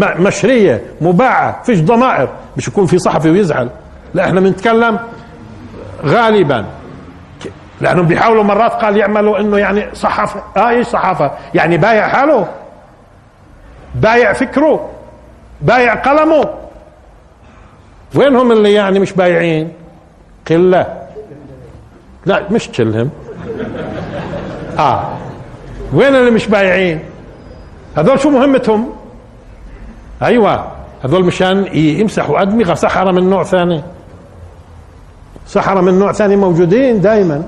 مشرية مباعة فيش ضمائر. مش يكون في صحفي ويزعل. لا إحنا بنتكلم غالبا. لانهم بيحاولوا مرات قال يعملوا إنه يعني صحافة. آه إيش صحافة؟ يعني بايع حاله. بايع فكره. بايع قلمه. وينهم اللي يعني مش بايعين؟ قلة. لا مش كلهم. آه. وين اللي مش بايعين؟ هذول شو مهمتهم؟ أيوه هذول مشان يمسحوا أدمغة. سحرة من نوع ثاني. سحرة من نوع ثاني موجودين دائما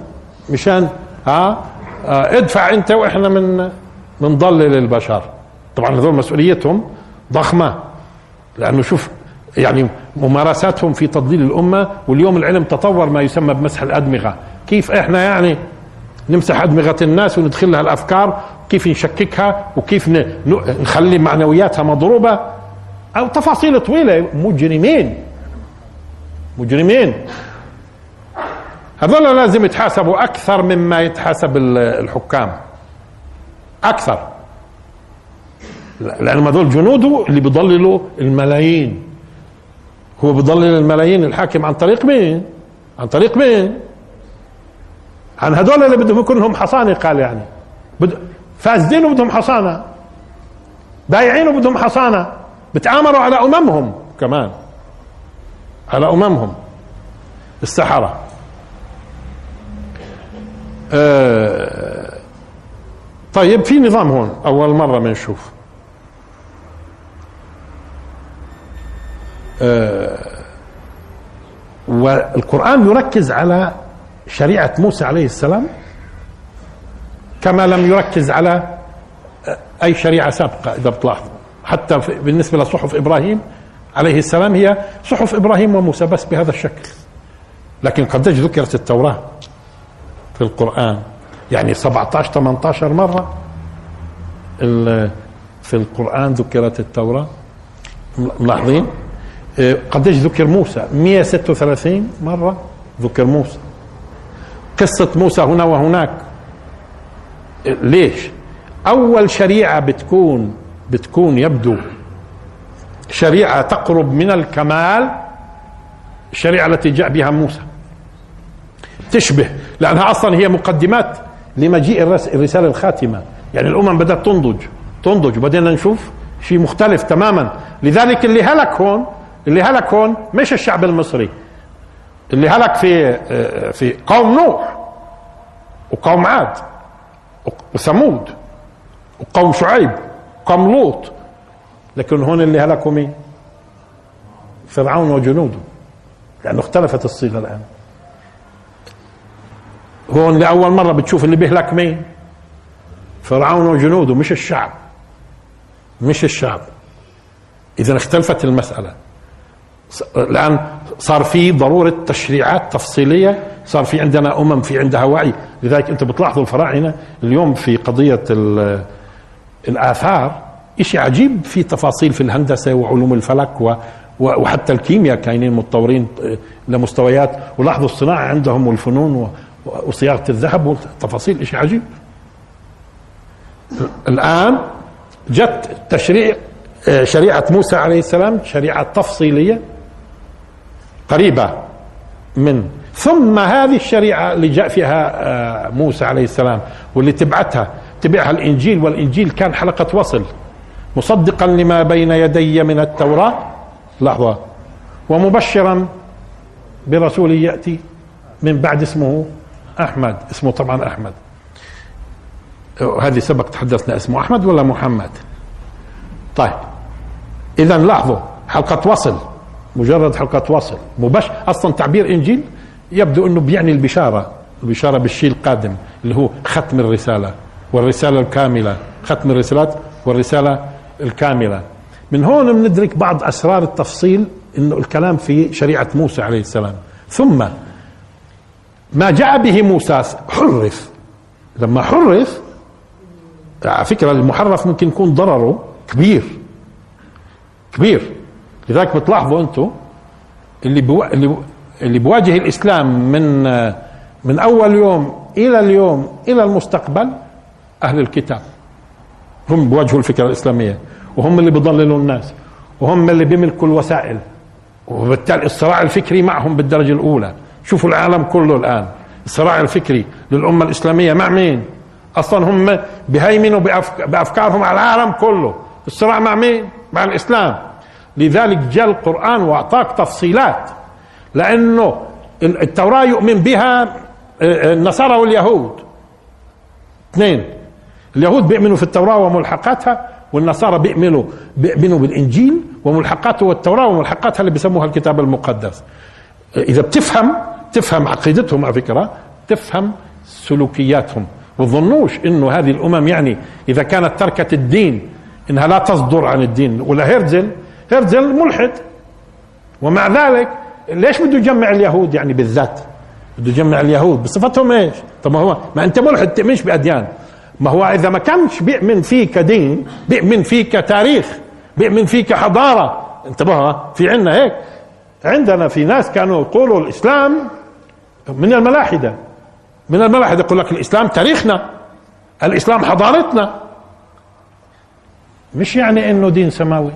مشان ها آه ادفع أنت وإحنا من بنضلل البشر طبعا هذول مسؤوليتهم ضخمة. لأنه شوف يعني ممارساتهم في تضليل الأمة واليوم العلم تطور ما يسمى بمسح الأدمغة. كيف إحنا يعني نمسح أدمغة الناس وندخل لها الأفكار؟ كيف نشككها؟ وكيف نخلي معنوياتها مضروبة؟ أو تفاصيل طويلة. مجرمين. مجرمين. هذول لازم يتحاسبوا أكثر مما يتحاسب ال- الحكام. أكثر. لأن هذول جنوده اللي بيضللوا الملايين. هو بيضلل الملايين الحاكم عن طريق مين؟ عن طريق مين؟ عن هذول اللي بدهم يكون لهم حصانة قال يعني. بد... فاسدين وبدهم حصانة. بايعين وبدهم حصانة. بتآمروا على أممهم كمان. على أممهم. السحرة. آه طيب في نظام هون أول مرة بنشوف. والقرآن يركز على شريعة موسى عليه السلام كما لم يركز على أي شريعة سابقة إذا بتلاحظوا. حتى بالنسبة لصحف إبراهيم عليه السلام هي صحف إبراهيم وموسى بس بهذا الشكل. لكن قديش ذكرت التوراة في القرآن. يعني 17 18 مرة في القرآن ذكرت التوراة. ملاحظين؟ إيه، قديش ذكر موسى؟ 136 مرة ذكر موسى. قصة موسى هنا وهناك. إيه، ليش؟ أول شريعة بتكون بتكون يبدو شريعة تقرب من الكمال الشريعة التي جاء بها موسى. تشبه لأنها أصلا هي مقدمات لمجيء الرس- الرسالة الخاتمة. يعني الأمم بدأت تنضج تنضج وبدينا نشوف شيء مختلف تماما. لذلك اللي هلك هون اللي هلك هون مش الشعب المصري. اللي هلك في آه، في قوم نوح وقوم عاد وثمود وقوم شعيب. وقوم لوط. لكن هون اللي هلكوا مين؟ فرعون وجنوده لأنه اختلفت الصيغة الآن. هون لأول مرة بتشوف اللي بيهلك مين؟ فرعون وجنوده مش الشعب. مش الشعب. إذا اختلفت المسألة. الآن صار في ضرورة تشريعات تفصيلية صار في عندنا أمم في عندها وعي. لذلك أنت بتلاحظوا الفراعنة اليوم في قضية الآثار شيء عجيب في تفاصيل في الهندسة وعلوم الفلك و وحتى الكيمياء كاينين متطورين آه، لمستويات. ولاحظوا الصناعة عندهم والفنون وصياغة الذهب والتفاصيل شيء عجيب. الآن جت تشريع آه، شريعة موسى عليه السلام شريعة تفصيلية قريبة من ثم هذه الشريعة اللي جاء فيها آه، موسى عليه السلام واللي تبعتها. تبعها الإنجيل والإنجيل كان حلقة وصل. مصدقا لما بين يدي من التوراة لحظة ومبشرا برسول يأتي من بعد اسمه أحمد. اسمه طبعا أحمد. هذه سبق تحدثنا اسمه أحمد ولا محمد؟ طيب إذا لاحظوا حلقة وصل. مجرد حلقة وصل. مبش أصلا تعبير إنجيل يبدو أنه بيعني البشارة. البشارة بالشيء القادم اللي هو ختم الرسالة. والرسالة الكاملة. ختم الرسالات والرسالة الكاملة. من هون بندرك بعض أسرار التفصيل أنه الكلام في شريعة موسى عليه السلام. ثم ما جاء به موسى حرف. لما حرف على فكرة المحرف ممكن يكون ضرره كبير. كبير. لذلك بتلاحظوا أنتم اللي بو... اللي. اللي بواجه الإسلام من من أول يوم إلى اليوم إلى المستقبل أهل الكتاب. هم بيواجهوا الفكرة الإسلامية. وهم اللي بيضللوا الناس. وهم اللي بيملكوا الوسائل. وبالتالي الصراع الفكري معهم بالدرجة الأولى. شوفوا العالم كله الآن. الصراع الفكري للأمة الإسلامية مع مين؟ أصلا هم بهيمنوا بأفكارهم على العالم كله. الصراع مع مين؟ مع الإسلام. لذلك جاء القرآن وأعطاك تفصيلات. لأنه التوراة يؤمن بها آه، آه، النصارى واليهود. اثنين. اليهود بيؤمنوا في التوراة وملحقاتها والنصارى بيؤمنوا بيؤمنوا بالإنجيل وملحقاته والتوراة وملحقاتها اللي بيسموها الكتاب المقدس. إذا بتفهم تفهم عقيدتهم على فكرة تفهم سلوكياتهم وظنوش إنه هذه الأمم يعني إذا كانت تركت الدين إنها لا تصدر عن الدين. ولا هرزل هرزل ملحد. ومع ذلك ليش بده يجمع اليهود يعني بالذات؟ بده يجمع اليهود بصفتهم إيش؟ طب ما هو ما أنت ملحد تؤمنش بأديان. ما هو إذا ما كانش بيؤمن فيك دين بيؤمن فيك تاريخ بيؤمن فيك حضارة. انتبه في عندنا هيك. عندنا في ناس كانوا يقولوا الإسلام من الملاحدة. من الملاحدة يقول لك الإسلام تاريخنا الإسلام حضارتنا. مش يعني إنه دين سماوي.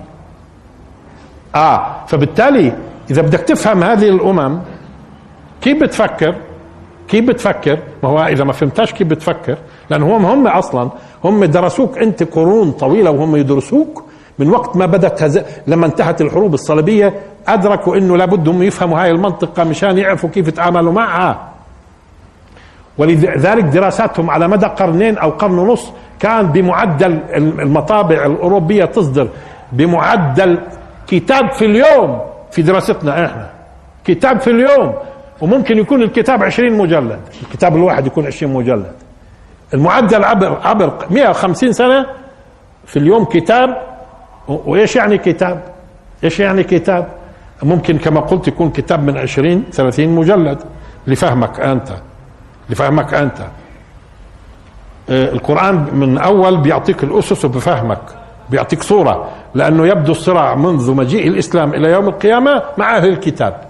آه فبالتالي إذا بدك تفهم هذه الأمم كيف بتفكر؟ كيف بتفكر؟ ما هو إذا ما فهمتاش كيف بتفكر؟ لأن هم هم أصلا هم درسوك أنت قرون طويلة وهم يدرسوك من وقت ما بدأت هز... لما انتهت الحروب الصليبية أدركوا إنه لابد هم يفهموا هاي المنطقة مشان يعرفوا كيف يتعاملوا معها. ولذلك دراساتهم على مدى قرنين أو قرن ونص كان بمعدل المطابع الأوروبية تصدر بمعدل كتاب في اليوم في دراستنا إحنا. كتاب في اليوم. وممكن يكون الكتاب 20 مجلد الكتاب الواحد يكون 20 مجلد المعدل عبر عبر 150 سنة في اليوم كتاب وإيش يعني كتاب؟ إيش يعني كتاب؟ ممكن كما قلت يكون كتاب من 20 30 مجلد لفهمك أنت لفهمك أنت آه، القرآن من أول بيعطيك الأسس وبفهمك بيعطيك صورة لأنه يبدو الصراع منذ مجيء الإسلام إلى يوم القيامة مع أهل الكتاب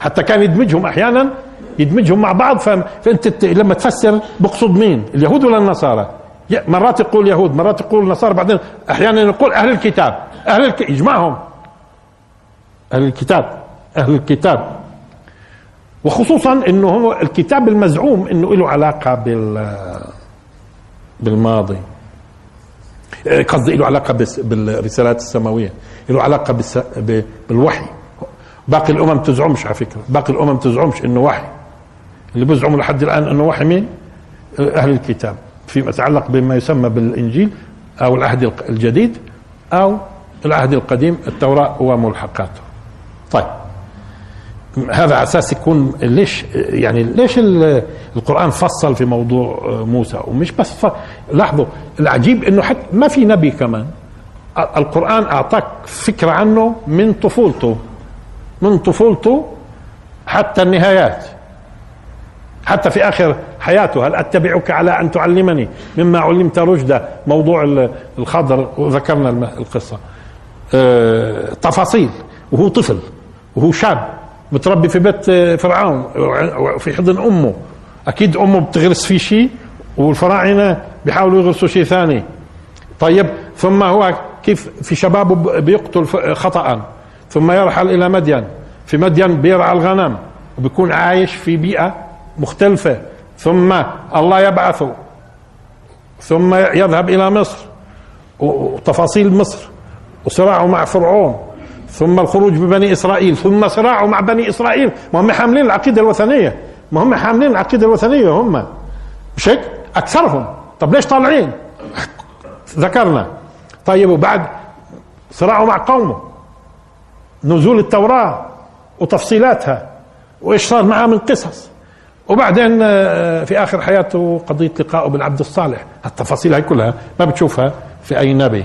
حتى كان يدمجهم أحيانا يدمجهم مع بعض فأنت لما تفسر بقصد مين؟ اليهود ولا النصارى؟ مرات يقول يهود مرات يقول نصارى بعدين أحيانا يقول أهل الكتاب أهل الك... يجمعهم أهل الكتاب أهل الكتاب. وخصوصا إنه هو الكتاب المزعوم إنه له علاقة بال بالماضي. آه، قصدي له علاقة بالرسالات السماوية. له علاقة بالوحي. باقي الأمم تزعمش على فكرة. باقي الأمم تزعمش إنه وحي. اللي بيزعموا لحد الآن إنه وحي مين؟ أهل الكتاب. فيما يتعلق بما يسمى بالإنجيل أو العهد الجديد أو العهد القديم التوراة وملحقاته. طيب. هذا على أساس يكون ليش يعني ليش القرآن فصل في موضوع موسى؟ ومش بس لاحظوا العجيب إنه حتى ما في نبي كمان. القرآن أعطاك فكرة عنه من طفولته. من طفولته حتى النهايات. حتى في آخر حياته هل أتبعك على أن تعلمني مما علمت رشدا؟ موضوع الخضر وذكرنا القصة. أه تفاصيل. وهو طفل. وهو شاب. متربي في بيت فرعون. في حضن أمه. أكيد أمه بتغرس فيه شيء والفراعنة بيحاولوا يغرسوا شيء ثاني. طيب ثم هو كيف في شبابه بيقتل خطأ؟ ثم يرحل إلى مدين. في مدين بيرعى الغنم وبيكون عايش في بيئة مختلفة. ثم الله يبعثه. ثم يذهب إلى مصر. وتفاصيل مصر. وصراعه مع فرعون. ثم الخروج ببني إسرائيل. ثم صراعه مع بني إسرائيل. ما هم حاملين العقيدة الوثنية. ما هم حاملين العقيدة الوثنية هم. مش هيك أكثرهم. طب ليش طالعين؟ ذكرنا. طيب وبعد صراعه مع قومه. نزول التوراة وتفصيلاتها وايش صار معاه من قصص. وبعدين آه، في آخر حياته قضية لقائه بالعبد الصالح. التفاصيل هاي كلها ما بتشوفها في أي نبي.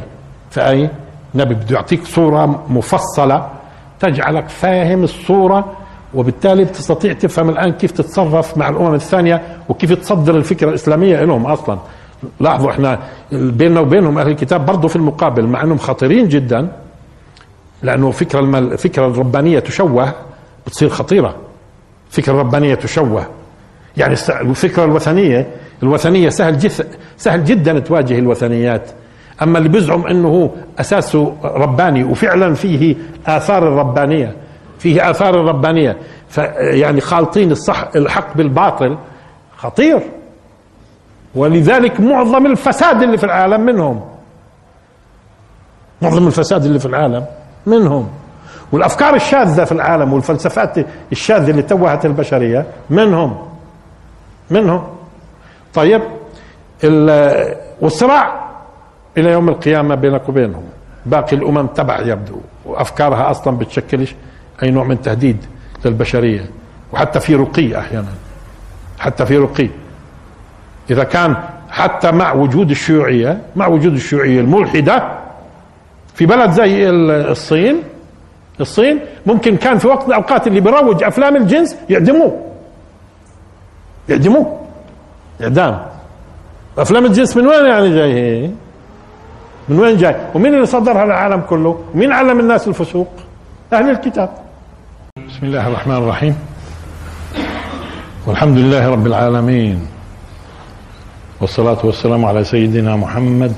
في أي نبي. بده يعطيك صورة مفصلة تجعلك فاهم الصورة وبالتالي بتستطيع تفهم الآن كيف تتصرف مع الأمم الثانية وكيف تصدر الفكرة الإسلامية لهم أصلا. لاحظوا إحنا بيننا وبينهم أهل الكتاب برضه في المقابل مع أنهم خطيرين جدا. لأنه فكرة الفكرة الربانية تشوه بتصير خطيرة. فكرة الربانية تشوه. يعني الفكرة الوثنية الوثنية سهل جث سهل جدا تواجه الوثنيات. أما اللي بيزعم إنه أساسه رباني وفعلا فيه آثار الربانية فيه آثار الربانية. يعني خالطين الصح الحق بالباطل خطير. ولذلك معظم الفساد اللي في العالم منهم. معظم الفساد اللي في العالم منهم. والأفكار الشاذة في العالم والفلسفات الشاذة اللي توهت البشرية منهم. منهم. طيب والصراع إلى يوم القيامة بينك وبينهم. باقي الأمم تبع يبدو وأفكارها أصلا بتشكلش أي نوع من تهديد للبشرية. وحتى في رقي أحيانا. حتى في رقي. إذا كان حتى مع وجود الشيوعية مع وجود الشيوعية الملحدة في بلد زي الصين الصين ممكن كان في وقت من الأوقات اللي بيروج أفلام الجنس يعدموه. يعدموه. إعدام. أفلام الجنس من وين يعني جاي؟ من وين جاي؟ ومين اللي صدرها للعالم كله؟ مين علم الناس الفسوق؟ أهل الكتاب. بسم الله الرحمن الرحيم. والحمد لله رب العالمين. والصلاة والسلام على سيدنا محمد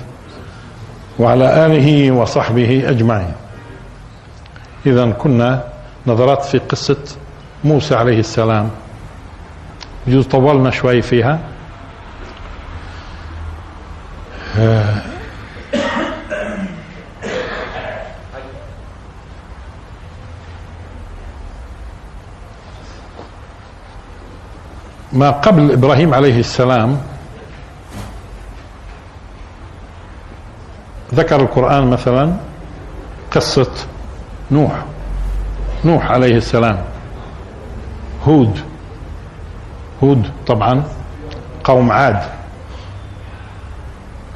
وعلى آله وصحبه أجمعين. إذا كنا نظرات في قصة موسى عليه السلام. يجوز طولنا شوي فيها. ما قبل إبراهيم عليه السلام ذكر القرآن مثلا قصة نوح. نوح عليه السلام. هود. هود طبعا قوم عاد.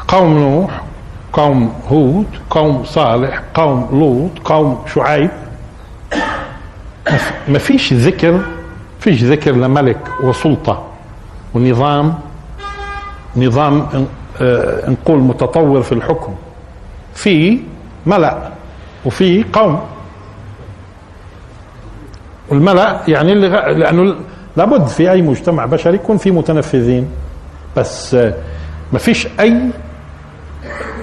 قوم نوح قوم هود قوم صالح قوم لوط قوم شعيب. ما فيش ذكر فيش ذكر لملك وسلطة ونظام نظام آه، نقول متطور في الحكم. في ملأ وفي قوم. والملأ يعني اللي لأنه لابد في أي مجتمع بشري يكون في متنفذين. بس آه، ما فيش أي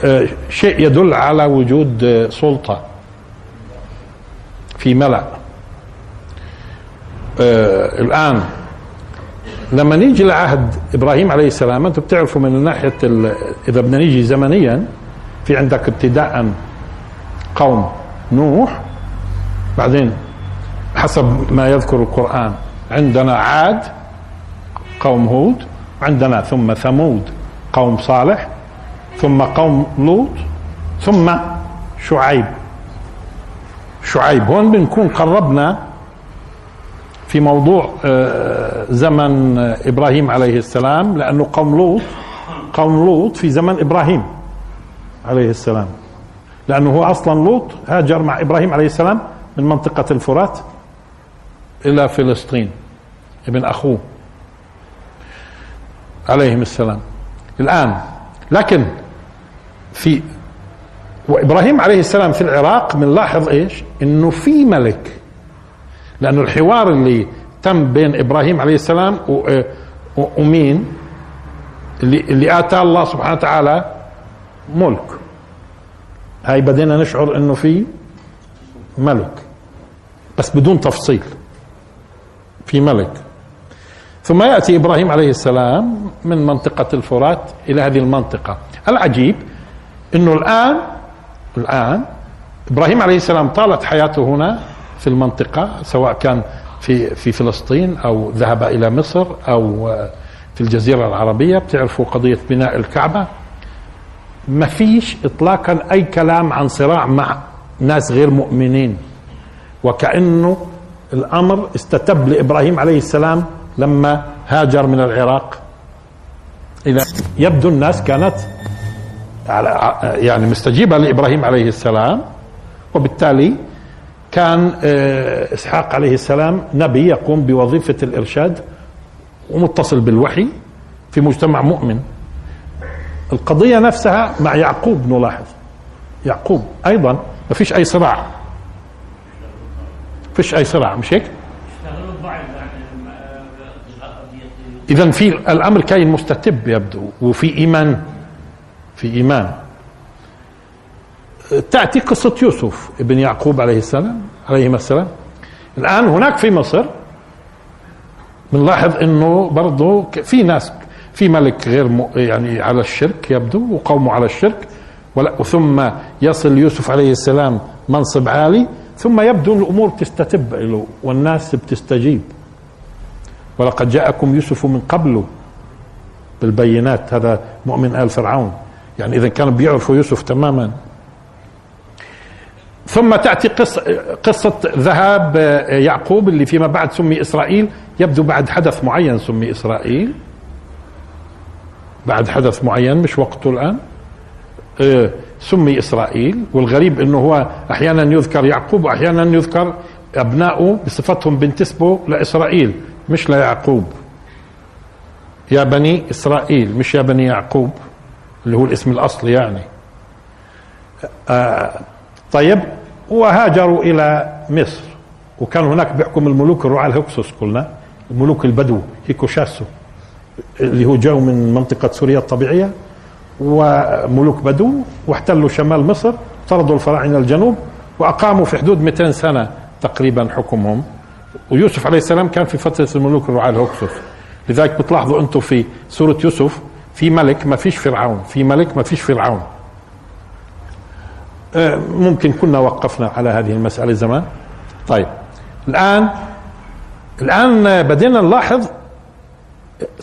آه، شيء يدل على وجود سلطة في ملأ. آه الآن لما نيجي لعهد إبراهيم عليه السلام أنتم بتعرفوا من ناحية إذا بدنا نيجي زمنيا في عندك ابتداء قوم نوح بعدين حسب ما يذكر القرآن عندنا عاد قوم هود عندنا ثم ثمود قوم صالح ثم قوم لوط ثم شعيب. شعيب. هون بنكون قربنا في موضوع آه، زمن إبراهيم عليه السلام لأنه قوم لوط قوم لوط في زمن إبراهيم. عليه السلام. لأنه هو أصلا لوط هاجر مع إبراهيم عليه السلام من منطقة الفرات إلى فلسطين ابن أخوه عليهم السلام. الآن لكن في وإبراهيم عليه السلام في العراق بنلاحظ إيش؟ إنه في ملك. لأنه الحوار اللي تم بين إبراهيم عليه السلام ومين؟ اللي, اللي آتى الله سبحانه وتعالى ملك. هاي بدينا نشعر إنه في ملك بس بدون تفصيل. في ملك. ثم يأتي إبراهيم عليه السلام من منطقة الفرات إلى هذه المنطقة. العجيب إنه الآن الآن إبراهيم عليه السلام طالت حياته هنا في المنطقة سواء كان في في فلسطين أو ذهب إلى مصر أو في الجزيرة العربية. بتعرفوا قضية بناء الكعبة؟ ما فيش إطلاقا أي كلام عن صراع مع ناس غير مؤمنين. وكأنه الأمر استتب لإبراهيم عليه السلام لما هاجر من العراق. إلى يبدو الناس كانت يعني مستجيبة لإبراهيم عليه السلام وبالتالي كان آه، إسحاق عليه السلام نبي يقوم بوظيفة الإرشاد ومتصل بالوحي في مجتمع مؤمن. القضية نفسها مع يعقوب نلاحظ. يعقوب أيضا ما فيش أي صراع. ما فيش أي صراع مش هيك؟ اذا في الأمر كاين مستتب يبدو وفي إيمان في إيمان. تأتي قصة يوسف ابن يعقوب عليه السلام عليهما السلام. الآن هناك في مصر بنلاحظ إنه برضه في ناس في ملك غير م... يعني على الشرك يبدو وقومه على الشرك. ثم يصل يوسف عليه السلام منصب عالي ثم يبدو الأمور تستتب له والناس بتستجيب. ولقد جاءكم يوسف من قبل بالبينات هذا مؤمن آل فرعون. يعني إذا كانوا بيعرفوا يوسف تماما. ثم تأتي قصه قصة ذهاب يعقوب اللي فيما بعد سمي إسرائيل. يبدو بعد حدث معين سمي إسرائيل. بعد حدث معين مش وقته الآن. آه، سمي إسرائيل والغريب إنه هو أحيانا يذكر يعقوب وأحيانا يذكر ابنائه بصفتهم بنتسبوا لإسرائيل مش ليعقوب. يا بني إسرائيل مش يا بني يعقوب اللي هو الاسم الأصلي يعني. آه طيب وهاجروا إلى مصر وكان هناك بيحكم الملوك الرعاة الهكسوس قلنا الملوك البدو هيكوشاسو. اللي هو جاوا من منطقة سوريا الطبيعية وملوك بدو واحتلوا شمال مصر طردوا الفراعنة الجنوب وأقاموا في حدود 200 سنة تقريبا حكمهم. ويوسف عليه السلام كان في فترة الملوك الرعاة الهكسوس. لذلك بتلاحظوا أنتم في سورة يوسف في ملك ما فيش فرعون في ملك ما فيش فرعون. آه، ممكن كنا وقفنا على هذه المسألة زمان. طيب الآن الآن بدينا نلاحظ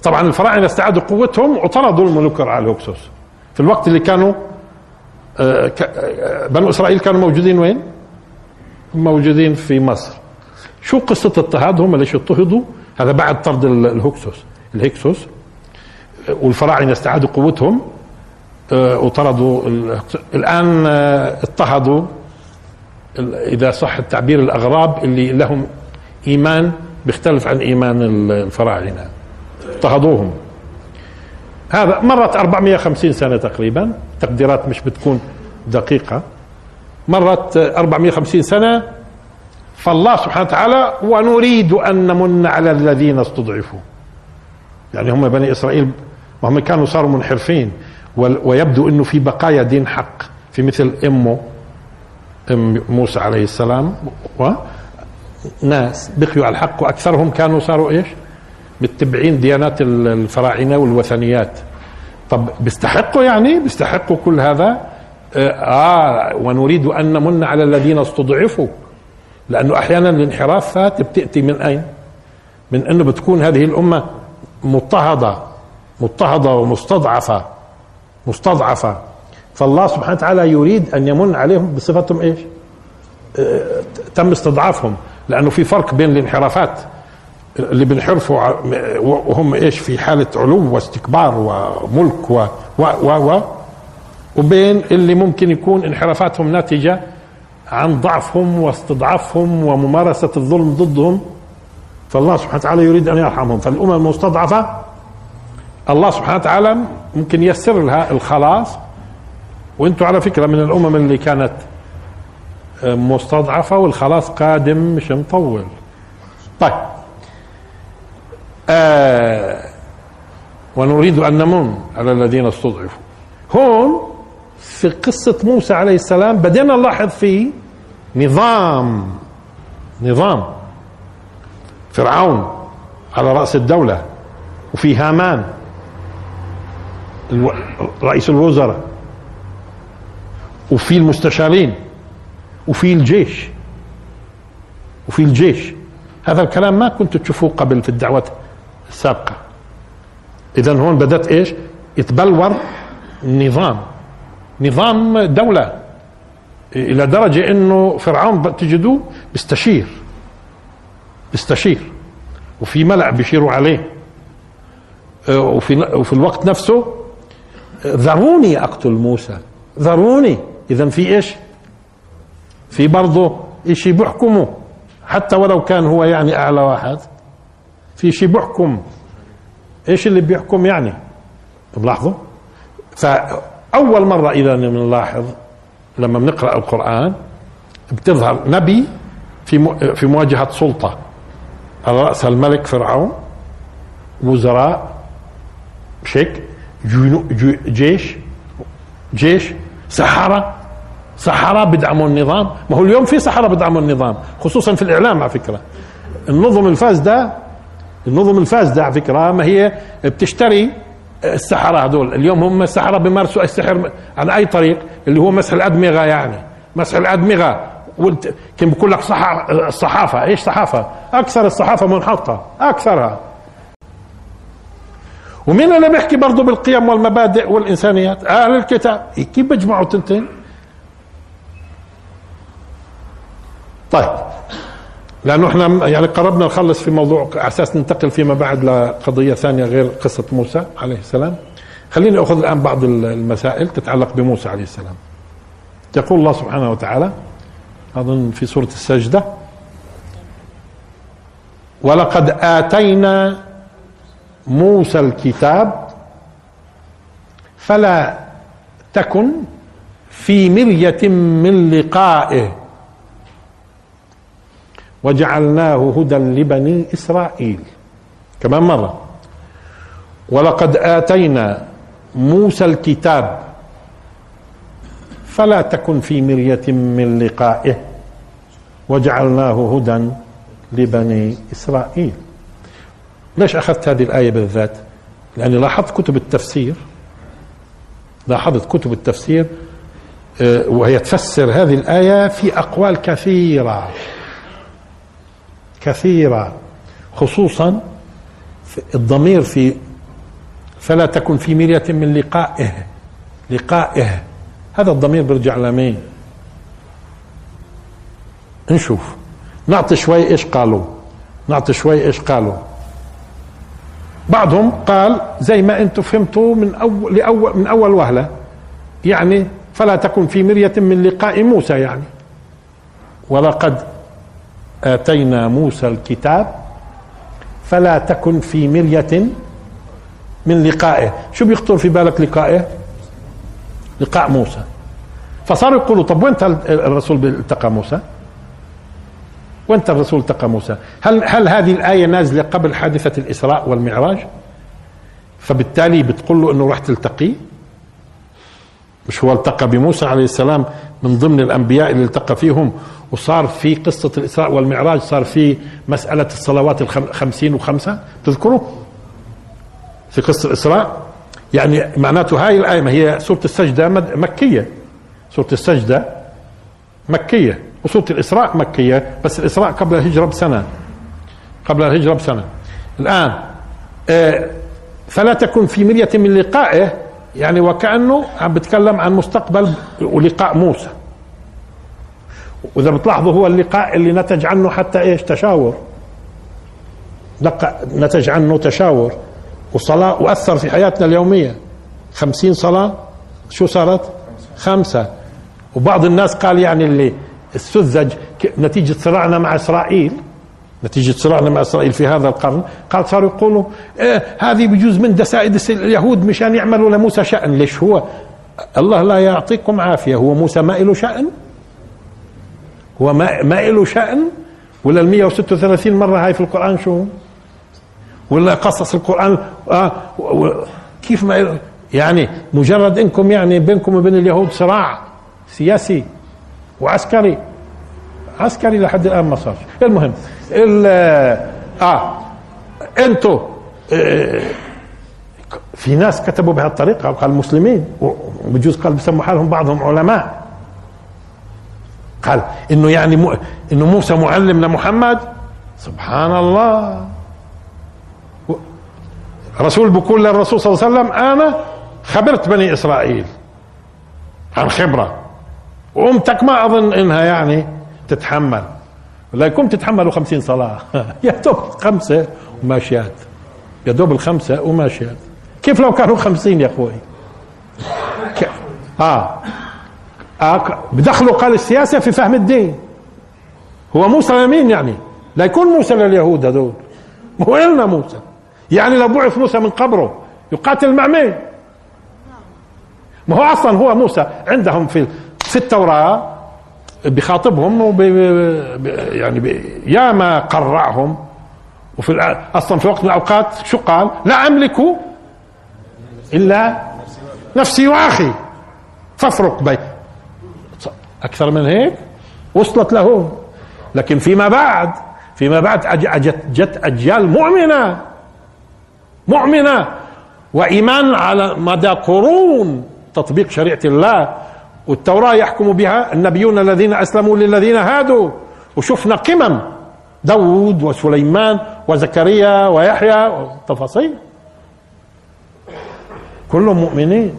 طبعا الفراعنة استعادوا قوتهم وطردوا الملوك الهكسوس في الوقت اللي كانوا آه، آه، بنو إسرائيل كانوا موجودين وين؟ موجودين في مصر. شو قصة اضطهادهم ليش اضطهدوا؟ هذا بعد طرد الهكسوس الهكسوس والفراعنة استعادوا قوتهم آه، وطردوا الآن اضطهدوا. إذا صح التعبير الأغراب اللي لهم إيمان بيختلف عن إيمان الفراعنة. اضطهدوهم هذا مرت 450 سنة تقريبا تقديرات مش بتكون دقيقة. مرت 450 سنة فالله سبحانه وتعالى ونريد أن نمن على الذين استضعفوا. يعني هم بني إسرائيل وهم كانوا صاروا منحرفين ويبدو أنه في بقايا دين حق في مثل أمه أم موسى عليه السلام وناس بقيوا على الحق وأكثرهم كانوا صاروا إيش؟ متبعين ديانات الفراعنة والوثنيات. طب بيستحقوا يعني؟ بيستحقوا كل هذا؟ آه, آه ونريد أن نمن على الذين استضعفوا. لأنه أحيانا الانحرافات بتأتي من أين؟ من انه بتكون هذه الأمة مضطهدة مضطهدة ومستضعفة مستضعفة. فالله سبحانه وتعالى يريد أن يمن عليهم بصفتهم إيش؟ آه تم استضعافهم. لأنه في فرق بين الانحرافات. اللي بينحرفوا وهم إيش في حالة علو واستكبار وملك و و و, و وبين اللي ممكن يكون انحرافاتهم ناتجة عن ضعفهم واستضعافهم وممارسة الظلم ضدهم. فالله سبحانه وتعالى يريد أن يرحمهم. فالأمم المستضعفة الله سبحانه وتعالى ممكن ييسر لها الخلاص. وأنتم على فكرة من الأمم اللي كانت مستضعفة والخلاص قادم مش مطول. طيب. آه ونريد أن نمن على الذين استضعفوا. هون في قصة موسى عليه السلام بدينا نلاحظ في نظام نظام فرعون على رأس الدولة وفي هامان رئيس الوزراء وفي المستشارين وفي الجيش وفي الجيش. هذا الكلام ما كنت تشوفوه قبل في الدعوات السابقة إذا هون بدأت إيش؟ يتبلور نظام نظام دولة. إلى درجة إنه فرعون تجدوه بيستشير بيستشير وفي ملأ بيشيروا عليه. آه، وفي وفي الوقت نفسه ذروني اقتل موسى. ذروني. اذا في إيش؟ في برضه شيء بيحكمه حتى ولو كان هو يعني أعلى واحد. في شيء بيحكم إيش اللي بيحكم يعني؟ بلاحظوا فأول مرة إذا بنلاحظ لما بنقرأ القرآن بتظهر نبي في في مواجهة سلطة. على راسها الملك فرعون وزراء شيك جيش جيش سحرة. سحرة بدعموا النظام. ما هو اليوم في سحرة بدعموا النظام خصوصا في الإعلام على فكرة. النظم الفاسدة النظم الفاسدة على فكرة ما هي بتشتري السحرة هذول. اليوم هم السحرة بيمارسوا السحر على أي طريق اللي هو مسح الأدمغة يعني. مسح الأدمغة كان بقول لك الصحافة. إيش صحافة؟ أكثر الصحافة منحطة أكثرها. ومين اللي بيحكي برضه بالقيم والمبادئ والإنسانيات؟ أهل الكتاب. كيف بيجمعوا تنتين طيب. لأنه إحنا يعني قربنا نخلص في موضوع على أساس ننتقل فيما بعد لقضية ثانية غير قصة موسى عليه السلام. خليني أخذ الآن بعض المسائل تتعلق بموسى عليه السلام. يقول الله سبحانه وتعالى أظن في سورة السجدة ولقد آتينا موسى الكتاب فلا تكن في مرية من لقائه وجعلناه هدى لبني إسرائيل. كمان مرة. ولقد آتينا موسى الكتاب فلا تكن في مرية من لقائه وجعلناه هدى لبني إسرائيل. ليش أخذت هذه الآية بالذات؟ لأني لاحظت كتب التفسير لاحظت كتب التفسير آه، وهي تفسر هذه الآية في أقوال كثيرة. كثيرة خصوصا الضمير في فلا تكن في مرية من لقائه لقائه. هذا الضمير بيرجع لمين؟ نشوف. نعطي شوي إيش قالوا؟ نعطي شوي إيش قالوا؟ بعضهم قال زي ما أنتم فهمتوا من اول لاول من أول وهلة يعني فلا تكن في مرية من لقاء موسى يعني. ولقد آتينا موسى الكتاب فلا تكن في مرية من لقائه. شو بيخطر في بالك لقائه؟ لقاء موسى. فصاروا يقولوا طب وين الرسول التقى موسى؟ وين الرسول التقى موسى؟ هل هل هذه الآية نازلة قبل حادثة الإسراء والمعراج؟ فبالتالي بتقول له إنه راح تلتقيه مش هو التقى بموسى عليه السلام من ضمن الأنبياء اللي التقى فيهم وصار في قصة الإسراء والمعراج صار في مسألة الصلوات الخمسين وخمسة. تذكروا؟ في قصة الإسراء. يعني معناته هاي الآية ما هي سورة السجدة مكية. سورة السجدة مكية وسورة الإسراء مكية بس الإسراء قبل الهجرة بسنة. قبل الهجرة بسنة. الآن آه، فلا تكن في مرية من لقائه يعني وكأنه عم بتكلم عن مستقبل ولقاء موسى. وإذا بتلاحظوا هو اللقاء اللي نتج عنه حتى إيش؟ تشاور. نتج عنه تشاور. وصلاة وأثر في حياتنا اليومية. خمسين صلاة؟ شو صارت؟ خمسة. وبعض الناس قال يعني اللي استزج نتيجة صراعنا مع إسرائيل. نتيجة صراعنا مع إسرائيل في هذا القرن. قال صاروا يقولوا إيه هذه بجوز من دسائد اليهود مشان يعملوا لموسى شأن. ليش هو؟ الله لا يعطيكم عافية. هو موسى ما له شأن؟ هو ما ما له شأن؟ ولا ال 136 مرة هاي في القرآن شو؟ ولا قصص القرآن؟ آه كيف ما يعني مجرد إنكم يعني بينكم وبين اليهود صراع سياسي وعسكري. عسكري لحد الآن ما صار. المهم آه أنتوا آه في ناس كتبوا بهالطريقه قال المسلمين وبجوز قال بسموا حالهم بعضهم علماء. قال إنه يعني م... إنه موسى معلم لمحمد؟ سبحان الله رسول بقول للرسول صلى الله عليه وسلم أنا خبرت بني إسرائيل عن خبرة وأمتك ما أظن إنها يعني تتحمل. لا يكون تتحملوا خمسين صلاة. يا دوب خمسة وماشيات. يا دوب الخمسة وماشيات. كيف لو كانوا خمسين يا أخوي؟ ك... آه. بدخلوا قال السياسة في فهم الدين. هو موسى لمين يعني؟ لا يكون موسى لليهود هذول. هو إلنا موسى؟ يعني لو بعث موسى من قبره يقاتل مع مين؟ ما هو أصلا هو موسى عندهم في في التوراة بخاطبهم وب يعني ياما قرعهم وفي أصلا في وقت من الأوقات شو قال؟ لا أملك إلا نفسي وأخي. فافرق بين أكثر من هيك؟ وصلت له لكن فيما بعد فيما بعد أجت جت أجيال مؤمنة. مؤمنة. وإيمان على مدى قرون. تطبيق شريعة الله. والتوراة يحكم بها النبيون الذين أسلموا للذين هادوا. وشفنا قمم. داود وسليمان وزكريا ويحيى. تفاصيل. كلهم مؤمنين.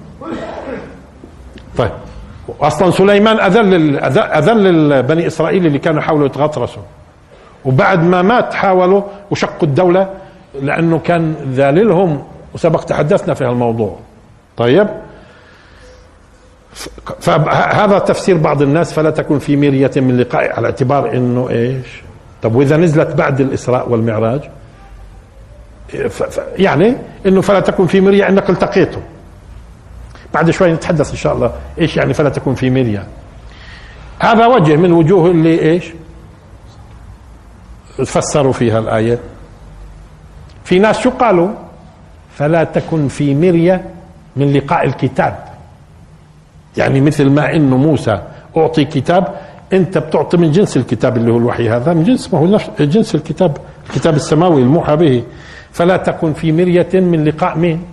طيب. أصلا سليمان أذل اذل بني إسرائيل اللي كانوا يحاولوا يتغطرسوا وبعد ما مات حاولوا وشقوا الدولة لأنه كان ذاللهم وسبق تحدثنا في هالموضوع. طيب؟ فهذا تفسير بعض الناس فلا تكن في مرية من لقاء على اعتبار إنه إيش؟ طب وإذا نزلت بعد الإسراء والمعراج؟ يعني إنه فلا تكن في مرية إنك التقيته. بعد شوي نتحدث إن شاء الله إيش يعني فلا تكن في مرية هذا وجه من وجوه اللي إيش فسروا فيها الآية. في ناس شو قالوا؟ فلا تكن في مرية من لقاء الكتاب. يعني مثل ما انه موسى أعطي كتاب أنت بتعطي من جنس الكتاب اللي هو الوحي هذا من جنس ما هو جنس الكتاب الكتاب السماوي الموحى به. فلا تكن في مرية من لقاء مين؟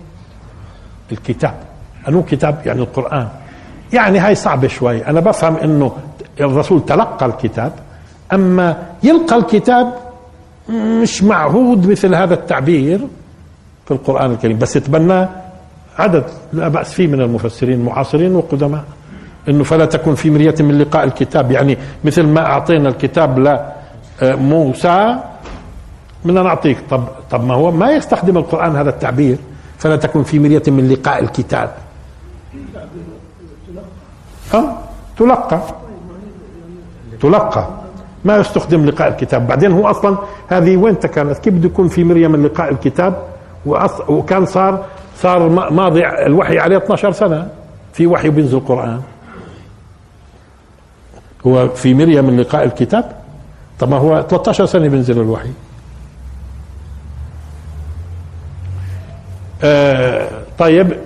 الكتاب. انو كتاب يعني القرآن. يعني هاي صعبة شوي. أنا بفهم إنه الرسول تلقى الكتاب أما يلقى الكتاب مش معهود مثل هذا التعبير في القرآن الكريم. بس يتبناه عدد لا بأس فيه من المفسرين المعاصرين والقدماء إنه فلا تكن في مرية من لقاء الكتاب. يعني مثل ما أعطينا الكتاب لموسى بدنا نعطيك طب طب ما هو ما يستخدم القرآن هذا التعبير. فلا تكن في مرية من لقاء الكتاب. ها؟ تلقى. تلقى. ما يستخدم لقاء الكتاب. بعدين هو أصلا هذه وين كانت؟ كيف بده يكون في مريم من لقاء الكتاب؟ وكان صار صار ماضي الوحي عليه 12 سنة. في وحي بينزل القران هو في مريم من لقاء الكتاب؟ طب ما هو 13 سنة بينزل الوحي. آه طيب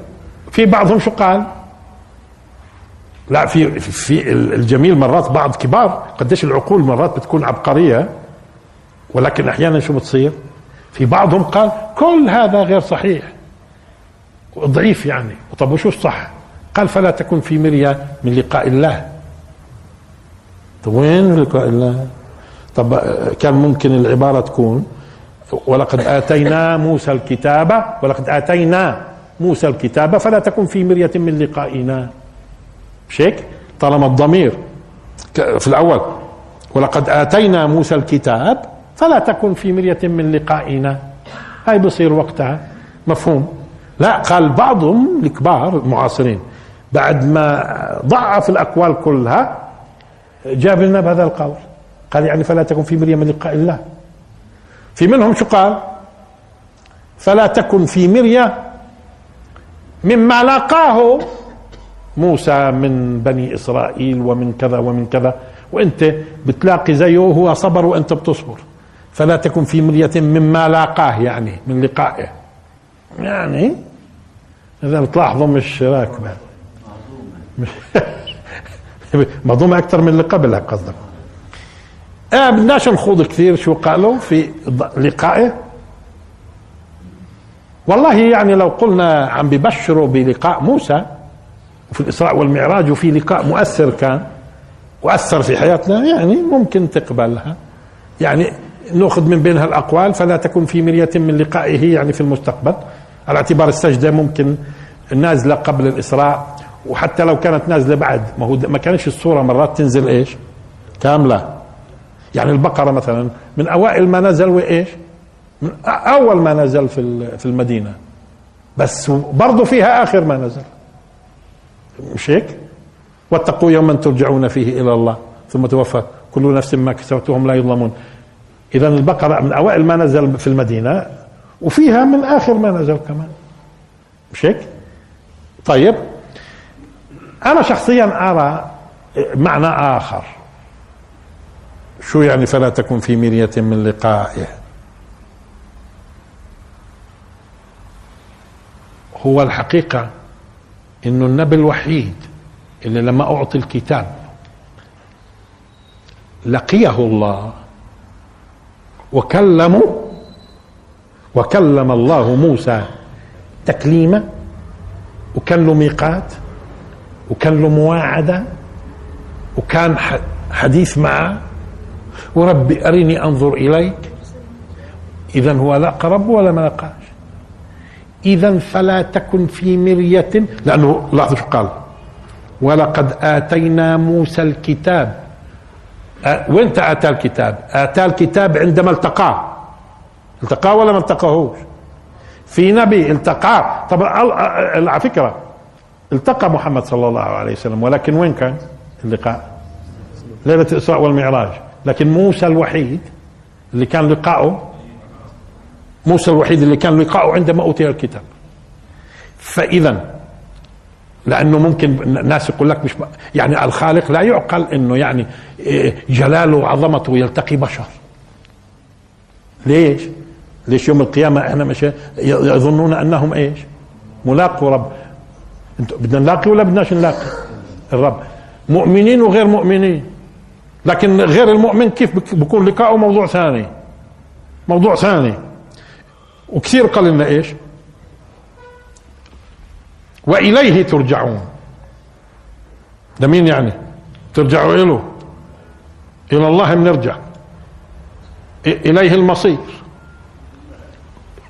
في بعضهم شو قال؟ لا في في الجميل مرات بعض كبار قديش العقول مرات بتكون عبقرية ولكن أحيانا شو بتصير؟ في بعضهم قال كل هذا غير صحيح. ضعيف يعني. طب وشو الصح؟ قال فلا تكن في مرية من لقاء الله. طب وين لقاء الله؟ طب كان ممكن العبارة تكون ولقد آتينا موسى الكتاب ولقد آتينا موسى الكتاب فلا تكن في مرية من لقائنا. مش هيك طالما الضمير في الأول ولقد آتينا موسى الكتاب فلا تكن في مرية من لقائنا. هاي بصير وقتها. مفهوم؟ لا قال بعضهم الكبار المعاصرين بعد ما ضعف الأقوال كلها جاب لنا بهذا القول. قال يعني فلا تكن في مرية من لقاء الله. في منهم شو قال؟ فلا تكن في مرية مما لاقاه. موسى من بني إسرائيل ومن كذا ومن كذا وأنت بتلاقي زيه وهو صبر وأنت بتصبر. فلا تكن في مرية مما لاقاه يعني من لقائه. يعني إذا بتلاحظوا مش راكبه مظلومة أكثر من اللي قبلها قصدك. آه بدناش نخوض كثير شو قالوا في لقائه؟ والله يعني لو قلنا عم ببشروا بلقاء موسى وفي الإسراء والمعراج وفي لقاء مؤثر كان وأثر في حياتنا يعني ممكن تقبلها. يعني نأخذ من بينها الأقوال فلا تكن في مرية من لقائه يعني في المستقبل. على اعتبار السجدة ممكن نازلة قبل الإسراء وحتى لو كانت نازلة بعد ما هو ما كانش الصورة مرات تنزل إيش؟ كاملة. يعني البقرة مثلا من أوائل ما نزل وإيش؟ من أول ما نزل في في المدينة. بس برضه فيها آخر ما نزل. مش هيك واتقوا يوما ترجعون فيه إلى الله ثم توفى. كل نفس ما كسبت وهم لا يظلمون. اذا البقرة من أوائل ما نزل في المدينة وفيها من آخر ما نزل كمان. مش هيك طيب. أنا شخصيا أرى معنى آخر. شو يعني فلا تكن في مرية من لقائه؟ هو الحقيقة إنه النبي الوحيد اللي لما أعطي الكتاب لقيه الله وكلموا وكلم الله موسى تكليما وكان له ميقات وكان له مواعدة وكان حديث معه وربي أرني أنظر إليك إذا هو لقى ربه ولا ما لقاش. إذا فلا تكن في مرية لأنه لاحظوا شو قال ولقد آتينا موسى الكتاب. وين آتى الكتاب؟ آتى الكتاب عندما التقاه التقاه ولا ما التقاهوش في نبي التقاه طب على فكرة التقى محمد صلى الله عليه وسلم ولكن وين كان اللقاء؟ ليلة الإسراء والمعراج. لكن موسى الوحيد اللي كان لقاؤه موسى الوحيد اللي كان لقاؤه عندما أوتي الكتاب. فإذا لأنه ممكن الناس يقول لك مش يعني الخالق لا يعقل إنه يعني إيه، جلاله وعظمته يلتقي بشر. ليش؟ ليش يوم القيامة إحنا مش يظنون أنهم إيش؟ ملاقوا رب. بدنا نلاقي ولا بدناش نلاقي؟ الرب. مؤمنين وغير مؤمنين. لكن غير المؤمن كيف بكون لقاؤه موضوع ثاني؟ موضوع ثاني. وكثير قال لنا إيش؟ وإليه ترجعون. ده مين يعني؟ ترجعوا إله إلى الله بنرجع إليه المصير.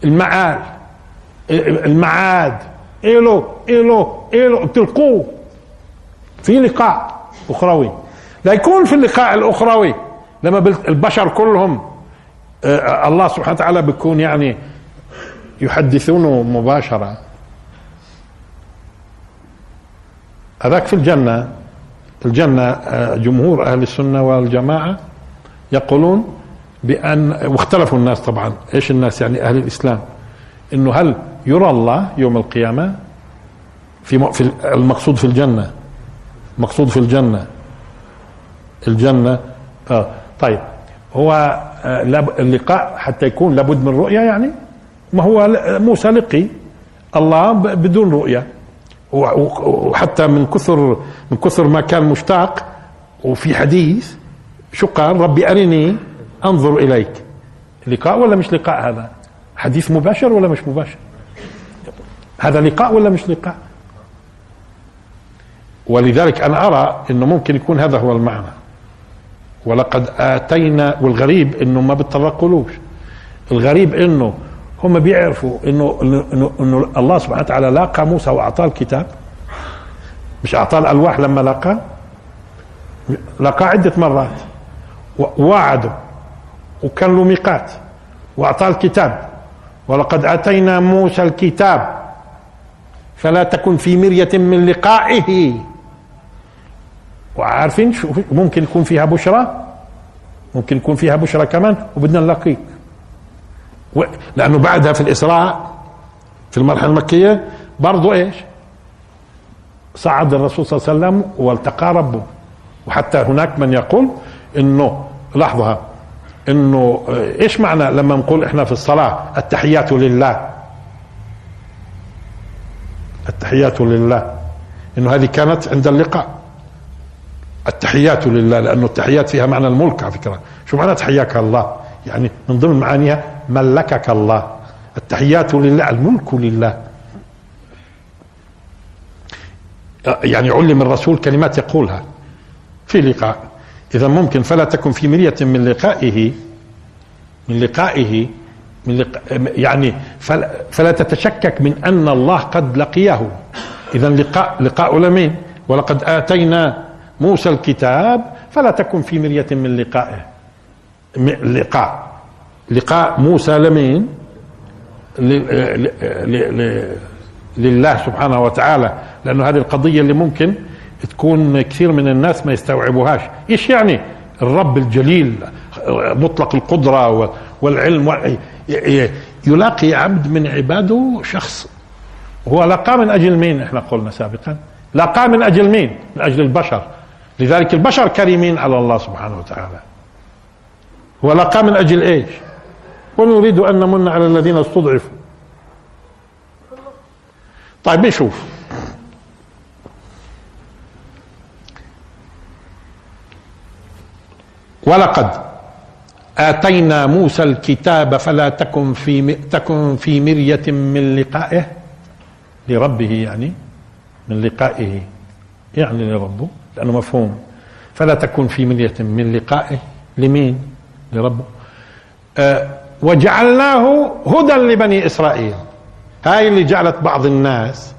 المعاد المعاد. إله إله إله تلقوه. في لقاء أخروي. لا يكون في اللقاء الأخروي. لما البشر كلهم آه، الله سبحانه وتعالى بيكون يعني يحدثونه مباشرة. هذاك في الجنة الجنة آه، جمهور أهل السنة والجماعة يقولون بأن واختلفوا الناس طبعا إيش الناس يعني أهل الإسلام؟ إنه هل يرى الله يوم القيامة في في المقصود في الجنة؟ مقصود في الجنة. الجنة آه طيب هو آه اللقاء حتى يكون لابد من رؤية يعني؟ ما هو موسى لقي الله بدون رؤية. وحتى من كثر من كثر ما كان مشتاق وفي حديث شو قال ربي أرني أنظر إليك. لقاء ولا مش لقاء هذا؟ حديث مباشر ولا مش مباشر؟ هذا لقاء ولا مش لقاء؟ ولذلك أنا أرى أنه ممكن يكون هذا هو المعنى. ولقد آتينا والغريب أنه ما بتطرقولوش الغريب أنه هم بيعرفوا انه انه, الله سبحانه وتعالى لاقى موسى وأعطاه الكتاب. مش أعطاه الألواح لما لاقاه لاقاه عدة مرات. ووعده. وكان له ميقات. وأعطاه الكتاب. ولقد آتينا موسى الكتاب. فلا تكن في مرية من لقائه. وعارفين ممكن يكون فيها بشرى؟ ممكن يكون فيها بشرى كمان. وبدنا نلاقيك لأنه بعدها في الإسراء في المرحلة المكية برضه إيش؟ صعد الرسول صلى الله عليه وسلم والتقى ربه. وحتى هناك من يقول إنه لحظة إنه إيش معنى لما نقول إحنا في الصلاة التحيات لله؟ التحيات لله. إنه هذه كانت عند اللقاء. التحيات لله لأنه التحيات فيها معنى الملك على فكرة. شو معنى تحياك الله يعني من ضمن معانيها ملكك الله. التحيات لله الملك لله. يعني علم الرسول كلمات يقولها في لقاء. إذا ممكن فلا تكن في مرية من لقائه من لقائه من لق... يعني فلا, فلا تتشكك من أن الله قد لقيه. إذا لقاء لقاء لمين ولقد آتينا موسى الكتاب فلا تكن في مرية من لقائه لقاء. لقاء موسى لمين؟ لله سبحانه وتعالى لأنه هذه القضية اللي ممكن تكون كثير من الناس ما يستوعبوهاش. إيش يعني؟ الرب الجليل مطلق القدرة والعلم يلاقي عبد من عباده شخص. هو لقى من أجل مين؟ إحنا قلنا سابقا. لقى من أجل مين؟ من أجل البشر. لذلك البشر كريمين على الله سبحانه وتعالى. ولقى من أجل إيش؟ ونريد أن نمن على الذين استضعفوا. طيب نشوف ولقد آتينا موسى الكتاب فلا تكن في تكن في مرية من لقائه لربه يعني من لقائه يعني لربه لأنه مفهوم. فلا تكن في مرية من لقائه لمين؟ لربه. أه وجعلناه هدى لبني إسرائيل. هاي اللي جعلت بعض الناس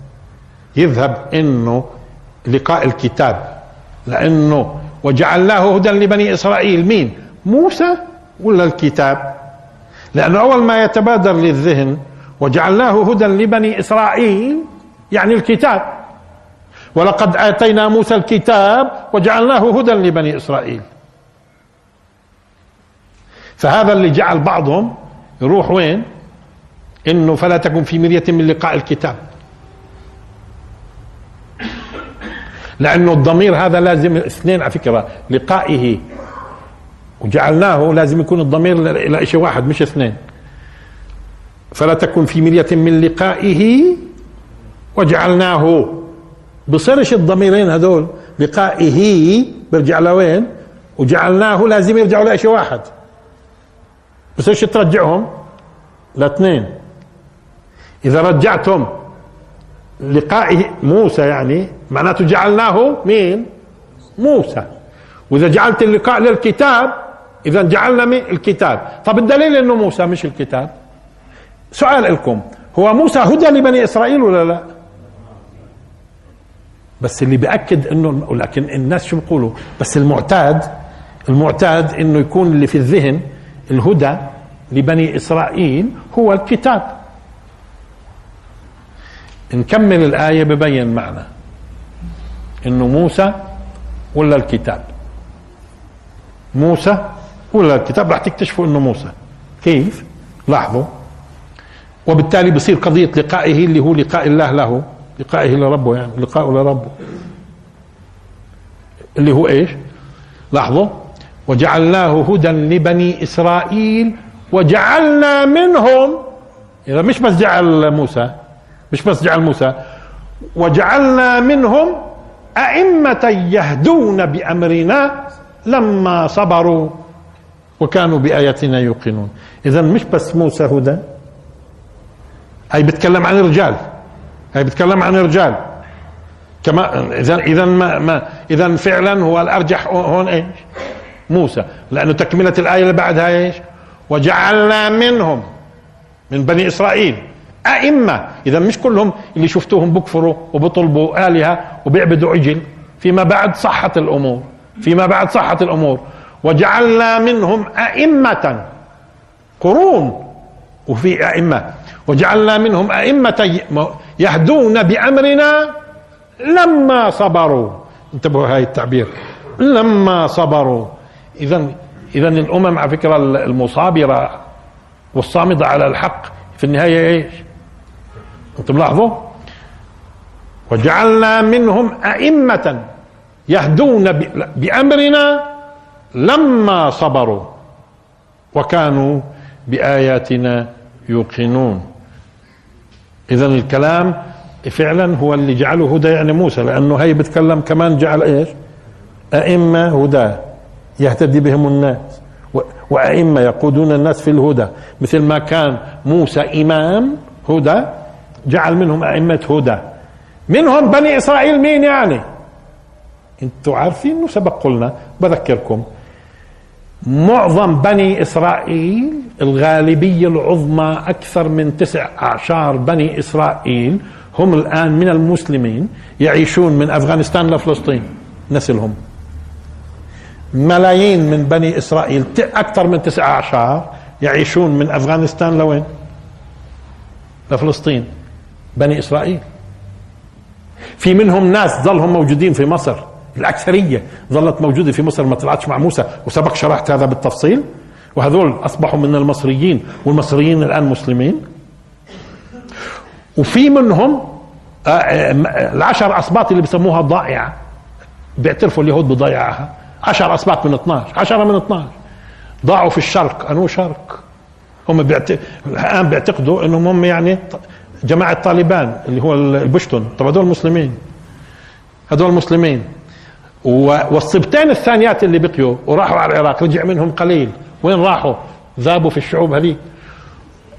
يذهب إنه لقاء الكتاب. لأنه وجعلناه هدى لبني إسرائيل. مين؟ موسى ولا الكتاب؟ لأنه أول ما يتبادر للذهن وجعلناه هدى لبني إسرائيل يعني الكتاب. ولقد آتينا موسى الكتاب وجعلناه هدى لبني إسرائيل. فهذا اللي جعل بعضهم يروح وين؟ إنه فلا تكن في مرية من لقاء الكتاب. لأنه الضمير هذا لازم اثنين على فكرة لقائه. وجعلناه لازم يكون الضمير إلى شيء واحد مش اثنين. فلا تكن في مرية من لقائه وجعلناه. بصيرش الضميرين هذول لقائه بيرجع لوين وجعلناه لازم يرجعوا لشيء واحد. بصيرش ترجعهم؟ لاثنين إذا رجعتم لقائه موسى يعني معناته جعلناه مين؟ موسى. وإذا جعلت اللقاء للكتاب إذا جعلنا مين؟ الكتاب. طب الدليل إنه موسى مش الكتاب؟ سؤال لكم. هو موسى هدى لبني إسرائيل ولا لا؟ بس اللي بأكد إنه لكن الناس شو بيقولوا؟ بس المعتاد المعتاد إنه يكون اللي في الذهن الهدى لبني إسرائيل هو الكتاب. نكمل الآية ببين معنى. إنه موسى ولا الكتاب؟ موسى ولا الكتاب؟ راح تكتشفوا إنه موسى. كيف؟ لاحظوا. وبالتالي بصير قضية لقائه اللي هو لقاء الله له. لقائه لربه يعني لقاءه لربه. اللي هو إيش؟ لاحظوا. وجعلناه هدى لبني إسرائيل وجعلنا منهم إذا مش بس جعل موسى مش بس جعل موسى وجعلنا منهم أئمة يهدون بأمرنا لما صبروا وكانوا بآياتنا يوقنون. إذا مش بس موسى هدى. هي بتكلم عن الرجال. هي بتكلم عن الرجال. كما اذا اذا ما, ما اذا فعلا هو الأرجح هون إيش؟ موسى لأنه تكملة الآية اللي بعدها إيش؟ وجعلنا منهم من بني إسرائيل أئمة. إذا مش كلهم اللي شفتوهم بكفروا وبطلبوا آلهة وبيعبدوا عجل. فيما بعد صحت الأمور. فيما بعد صحت الأمور. وجعلنا منهم أئمة. قرون. وفي أئمة. وجعلنا منهم أئمة يهدون بأمرنا لما صبروا. انتبهوا هاي التعبير. لما صبروا. إذا إذا الأمم على فكرة المصابرة والصامدة على الحق في النهاية إيش؟ أنتم لاحظوا؟ وجعلنا منهم أئمة يهدون بأمرنا لما صبروا وكانوا بآياتنا يوقنون. إذا الكلام فعلا هو اللي جعله هدى يعني موسى لأنه هي بتكلم كمان جعل إيش؟ أئمة هدى. يهتدي بهم الناس. وأئمة يقودون الناس في الهدى. مثل ما كان موسى إمام هدى جعل منهم أئمة هدى. منهم بني إسرائيل مين يعني؟ أنتوا عارفين؟ انه سبق قلنا؟ بذكركم. معظم بني إسرائيل الغالبية العظمى أكثر من تسع أعشار بني إسرائيل هم الآن من المسلمين يعيشون من أفغانستان لفلسطين. نسلهم. ملايين من بني إسرائيل أكثر من تسع أعشار يعيشون من أفغانستان لوين؟ لفلسطين بني إسرائيل. في منهم ناس ظلهم موجودين في مصر الأكثرية ظلت موجودة في مصر ما طلعتش مع موسى. وسبق شرحت هذا بالتفصيل. وهذول أصبحوا من المصريين والمصريين الآن مسلمين. وفي منهم آه، آه، العشر أسباط اللي بسموها ضائعة. بيعترفوا اليهود بضيعها. عشر أسباط من 12 عشرة من 12 ضاعوا في الشرق أنو شرق؟ هم بيعت... الآن بيعتقدوا أنهم هم يعني جماعة طالبان اللي هو البشتون. طب هذول مسلمين. هذول مسلمين. والصبتين الثانيات اللي بقيوا وراحوا على العراق رجع منهم قليل. وين راحوا؟ ذابوا في الشعوب هذه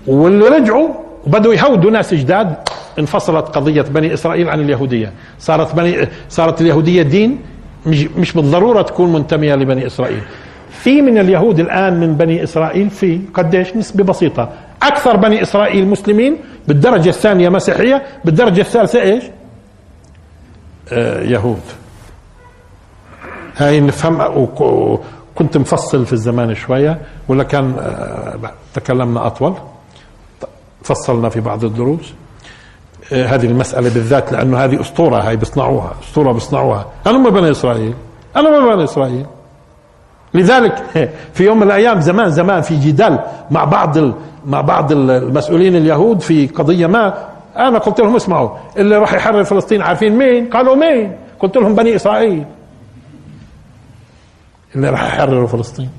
واللي رجعوا وبدوا يهودوا ناس جداد انفصلت قضية بني إسرائيل عن اليهودية. صارت بني صارت اليهودية دين مش, مش بالضرورة تكون منتمية لبني إسرائيل. في من اليهود الآن من بني إسرائيل في قديش؟ نسبة بسيطة. أكثر بني إسرائيل مسلمين بالدرجة الثانية مسيحية بالدرجة الثالثة إيش؟ آه يهود. هاي نفهم وكنت مفصل في الزمان شوية ولا كان آه تكلمنا أطول؟ فصلنا في بعض الدروس. هذه المسألة بالذات لأنه هذه أسطورة هاي بيصنعوها أسطورة بيصنعوها. أنا ما بني إسرائيل. أنا ما بني إسرائيل. لذلك في يوم من الأيام زمان زمان في جدال مع بعض مع بعض المسؤولين اليهود في قضية ما. أنا قلت لهم اسمعوا اللي راح يحرر فلسطين عارفين مين؟ قالوا مين؟ قلت لهم بني إسرائيل. اللي راح يحرروا فلسطين.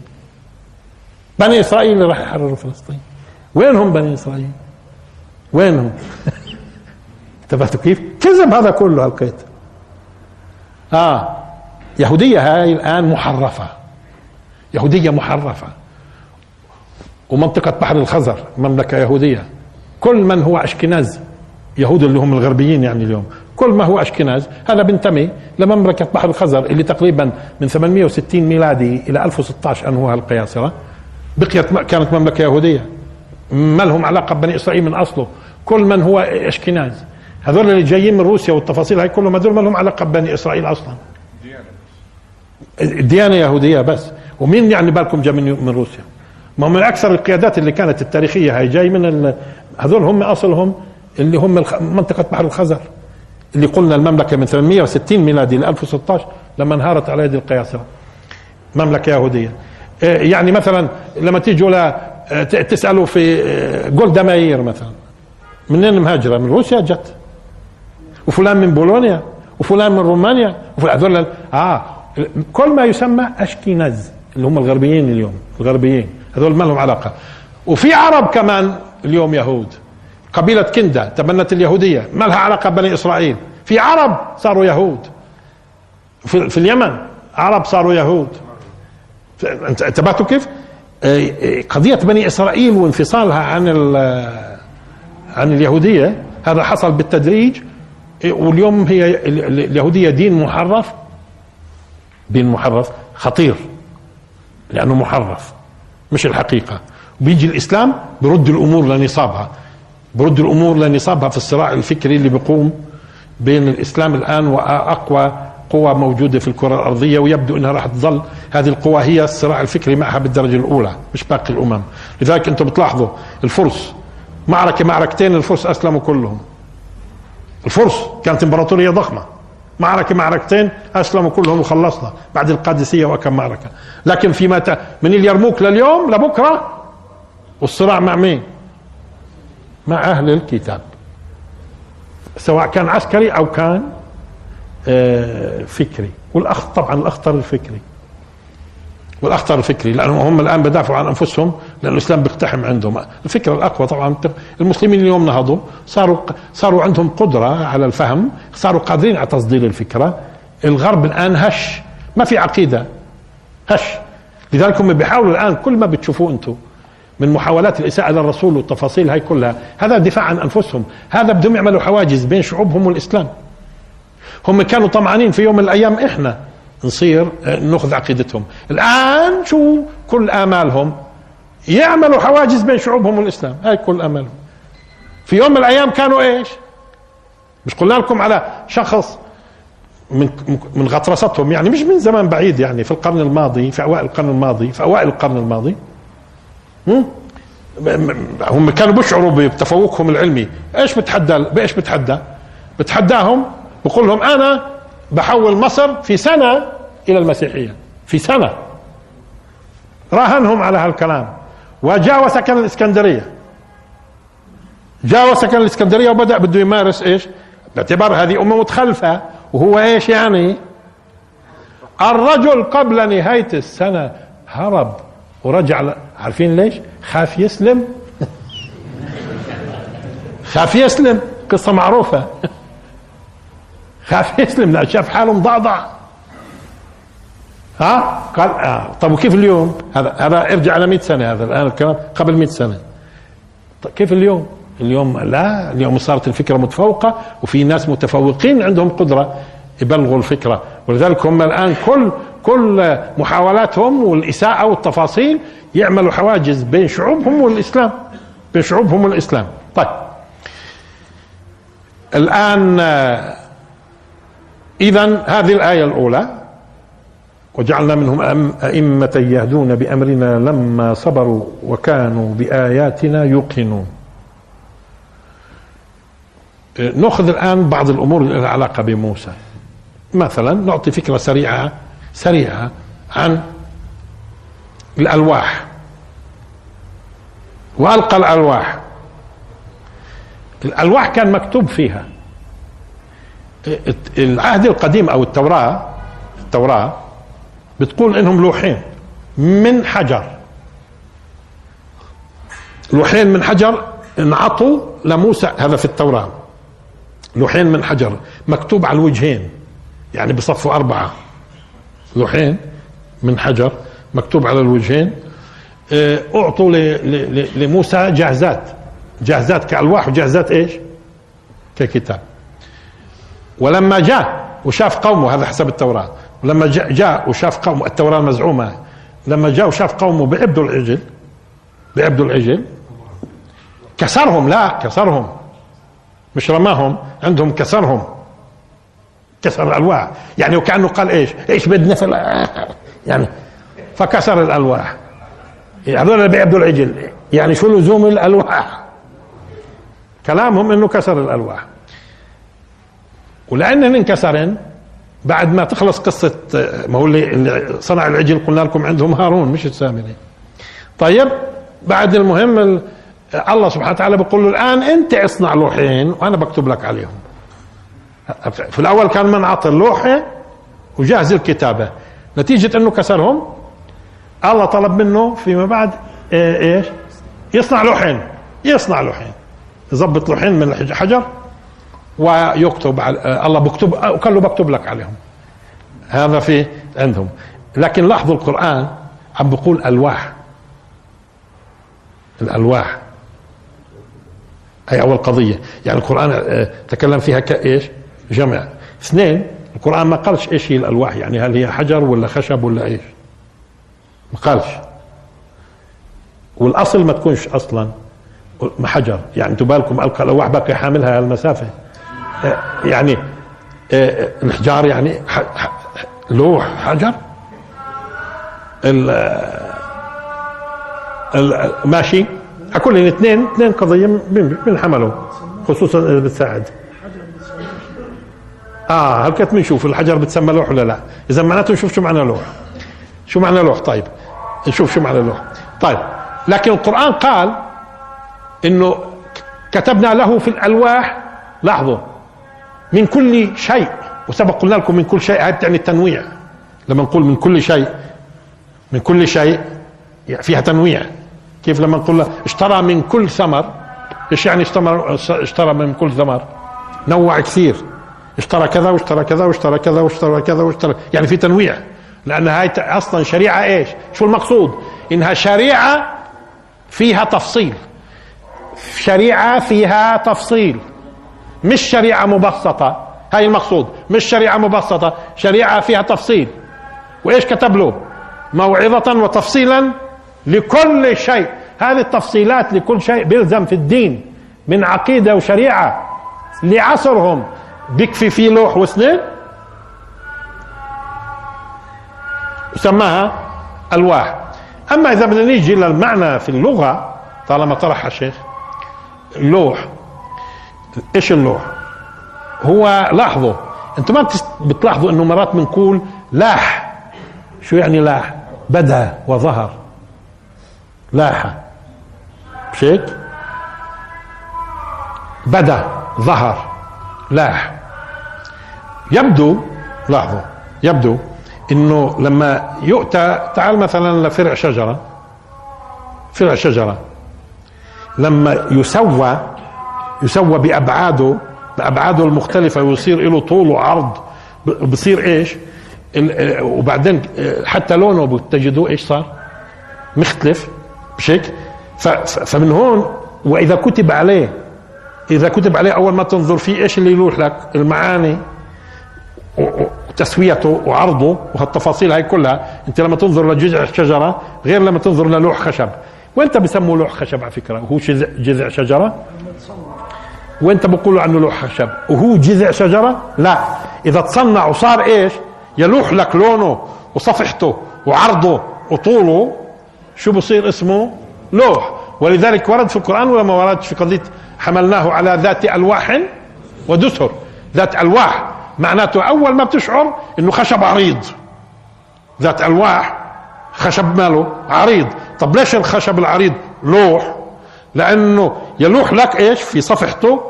بني إسرائيل اللي راح يحرروا فلسطين. وينهم بني إسرائيل؟ وينهم؟ انتبهتوا كيف؟ كذب هذا كله هالقيت آه يهودية هاي الآن محرفة. يهودية محرفة. ومنطقة بحر الخزر مملكة يهودية. كل من هو أشكناز يهود اللي هم الغربيين يعني اليوم. كل ما هو أشكناز هذا بنتمي لمملكة بحر الخزر اللي تقريبا من 860 ميلادي إلى 1016 أنهوها القياصرة بقيت كانت مملكة يهودية. ما لهم علاقة ببني إسرائيل من أصله. كل من هو أشكناز هذول اللي جايين من روسيا والتفاصيل هاي كلهم هذول ما لهم علاقة ببني إسرائيل أصلا. ديانة يهودية بس. ومين يعني بالكم جاي من روسيا؟ ما من أكثر القيادات اللي كانت التاريخية هاي جاي من هذول هم أصلهم اللي هم منطقة بحر الخزر اللي قلنا المملكة من 860 ميلادي ل 1016 لما انهارت على يد القياصرة. مملكة يهودية. إيه، يعني مثلا لما تيجوا لا تسألوا في جولدا ماير مثلا. منين مهاجره من روسيا جت. وفلان من بولونيا وفلان من رومانيا وفلان آه كل ما يسمى اشكيناز اللي هم الغربيين اليوم الغربيين هذول ما لهم علاقة وفي عرب كمان اليوم يهود قبيلة كندا تبنت اليهودية ما لها علاقة بني إسرائيل في عرب صاروا يهود في, في اليمن عرب صاروا يهود انتبهتوا كيف قضية بني إسرائيل وانفصالها عن عن اليهودية هذا حصل بالتدريج واليوم هي اليهودية دين محرف؟ دين محرف. خطير. لأنه محرف. مش الحقيقة. بيجي الإسلام برد الأمور لنصابها. برد الأمور لنصابها في الصراع الفكري اللي بيقوم بين الإسلام الآن وأقوى قوى موجودة في الكرة الأرضية ويبدو أنها راح تظل. هذه القوى هي الصراع الفكري معها بالدرجة الأولى مش باقي الأمم. لذلك أنتم بتلاحظوا الفرس. معركة معركتين الفرس أسلموا كلهم. الفرس كانت إمبراطورية ضخمة. معركة معركتين أسلموا كلهم وخلصنا بعد القادسية وكم معركة. لكن فيما ت... من اليرموك لليوم لبكرة؟ والصراع مع مين؟ مع أهل الكتاب. سواء كان عسكري أو كان آه، فكري. والأخ طبعا الأخطر الفكري. والأخطر الفكري لأنهم هم الآن بدافعوا عن أنفسهم. لأن الإسلام بيقتحم عندهم. الفكرة الأقوى طبعا المسلمين اليوم نهضوا صاروا صاروا عندهم قدرة على الفهم صاروا قادرين على تصدير الفكرة. الغرب الآن هش ما في عقيدة هش. لذلك هم بيحاولوا الآن كل ما بتشوفوه أنتم من محاولات الإساءة للرسول والتفاصيل هاي كلها. هذا دفاع عن أنفسهم. هذا بدهم يعملوا حواجز بين شعوبهم والإسلام. هم كانوا طمعانين في يوم من الأيام إحنا نصير نأخذ عقيدتهم. الآن شو؟ كل آمالهم يعملوا حواجز بين شعوبهم والإسلام. هاي كل امالهم في يوم من الأيام كانوا إيش؟ مش قلنا لكم على شخص من من غطرستهم. يعني مش من زمان بعيد يعني في القرن الماضي في أوائل القرن الماضي في أوائل القرن الماضي. هم؟ كانوا بيشعروا بتفوقهم العلمي. إيش بتحدى؟ بإيش بتحدى؟ بتحداهم بقول لهم أنا بحول مصر في سنة إلى المسيحية. في سنة. راهنهم على هالكلام. وجاء وسكن الإسكندرية. جاء وسكن الإسكندرية وبدأ بده يمارس إيش؟ باعتبار هذه أمة متخلفة. وهو إيش يعني؟ الرجل قبل نهاية السنة هرب ورجع عارفين ليش؟ خاف يسلم. خاف يسلم. قصة معروفة. خاف يسلم لأن شاف حاله مضعضع ها؟ قال آه. طب وكيف اليوم؟ هذا هذا ارجع على 100 سنة هذا الآن الكلام قبل 100 سنة. طيب كيف اليوم؟ اليوم لا اليوم صارت الفكرة متفوقة وفي ناس متفوقين عندهم قدرة يبلغوا الفكرة. ولذلك هم الآن كل كل محاولاتهم والإساءة والتفاصيل يعملوا حواجز بين شعوبهم والإسلام. بين شعوبهم والإسلام. طيب. الآن اذا هذه الآية الأولى. وجعلنا منهم أئمة يهدون بأمرنا لما صبروا وكانوا بآياتنا يوقنون. نأخذ الآن بعض الأمور لها علاقة بموسى. مثلا نعطي فكرة سريعة سريعة عن الألواح. وألقى الألواح. الألواح كان مكتوب فيها. العهد القديم أو التوراة التوراة بتقول إنهم لوحين من حجر. لوحين من حجر انعطوا لموسى هذا في التوراة. لوحين من حجر مكتوب على الوجهين يعني بصفوا أربعة. لوحين من حجر مكتوب على الوجهين. آه، أعطوا لموسى جاهزات جاهزات كألواح وجاهزات إيش؟ ككتاب. ولما جاء وشاف قومه هذا حسب التوراة. ولما جاء, وشاف قوم التوراة المزعومة لما جاء وشاف قومه بيعبدوا العجل بيعبدوا العجل كسرهم لا كسرهم. مش رماهم عندهم كسرهم. كسر الألواح. يعني وكأنه قال إيش؟ إيش بدنا في يعني فكسر الألواح. هذول اللي بيعبدوا العجل. يعني شو لزوم الألواح؟ كلامهم إنه كسر الألواح. ولانهن انكسرن بعد ما تخلص قصة ما هو اللي صنع العجل قلنا لكم عندهم هارون مش السامري طيب بعد المهم الله سبحانه وتعالى بيقول له الآن أنت اصنع لوحين وأنا بكتب لك عليهم. في الأول كان منعط اللوحة وجاهز الكتابة. نتيجة أنه كسرهم. الله طلب منه فيما بعد إيه، إيش؟ يصنع لوحين يصنع لوحين. يظبط لوحين من الحجر ويكتب الله بكتب وقال له بكتب لك عليهم. هذا في عندهم. لكن لاحظوا القرآن عم بقول ألواح. الألواح. هي أول قضية. يعني القرآن آه، تكلم فيها كإيش جمع اثنين القرآن ما قالش إيش هي الألواح. يعني هل هي حجر ولا خشب ولا إيش؟ ما قالش. والأصل ما تكونش أصلا حجر. يعني أنتم بالكم ألقى الألواح باقي حاملها المسافة. يعني آه، الحجار يعني لوح. حجر؟ ماشي. كلهم اثنين اثنين قضية بنحملوا خصوصا إذا بتساعد. آه هلكت بنشوف الحجر بتسمى لوح ولا لا؟ إذا معناته نشوف شو معنى لوح. شو معنى لوح؟ طيب نشوف شو معنى لوح. طيب لكن القرآن قال إنه كتبنا له في الألواح. لاحظوا من كل شيء. وسبق قلنا لكم من كل شيء هذه تعني التنويع. لما نقول من كل شيء من كل شيء فيها تنويع. كيف لما نقول اشترى من كل ثمر؟ إيش يعني اشترى اشترى من كل ثمر؟ نوع كثير. اشترى كذا واشترى كذا واشترى كذا واشترى كذا واشترى. يعني في تنويع. لأن هاي أصلا شريعة إيش؟ شو المقصود؟ إنها شريعة فيها تفصيل. شريعة فيها تفصيل. مش شريعة مبسطة. هاي المقصود. مش شريعة مبسطة. شريعة فيها تفصيل. وإيش كتب له؟ موعظة وتفصيلا لكل شيء. هذه التفصيلات لكل شيء بيلزم في الدين من عقيدة وشريعة لعصرهم. بيكفي فيه لوح واثنين وسماها ألواح. أما إذا بدنا نيجي للمعنى في اللغة طالما طرح الشيخ لوح. إيش اللوح؟ هو لاحظوا أنتم ما بتلاحظوا إنه مرات بنقول لاح. شو يعني لاح؟ بدا وظهر. لاح مش هيك؟ بدا ظهر. لاح. يبدو لاحظوا يبدو إنه لما يؤتى تعال مثلا لفرع شجرة. فرع شجرة. لما يسوى يسوى بأبعاده بأبعاده المختلفة ويصير له طول وعرض. بصير إيش؟ وبعدين حتى لونه بتجدوه إيش صار؟ مختلف هيك فمن هون وإذا كتب عليه إذا كتب عليه أول ما تنظر فيه إيش اللي يروح لك؟ المعاني وتسويته وعرضه وهالتفاصيل هاي كلها. أنت لما تنظر لجذع الشجرة غير لما تنظر للوح خشب. وانت بسموه لوح خشب على فكرة؟ وهو جذع شجرة؟ وانت بقولوا عنه لوح خشب وهو جذع شجرة؟ لا. إذا تصنع وصار إيش؟ يلوح لك لونه وصفحته وعرضه وطوله شو بصير اسمه؟ لوح. ولذلك ورد في القرآن ولا ما ورد؟ في قضية حملناه على ذات ألواح ودسر. ذات ألواح. معناته أول ما بتشعر إنه خشب عريض. ذات ألواح خشب ماله؟ عريض. طب ليش الخشب العريض لوح؟ لأنه يلوح لك إيش في صفحته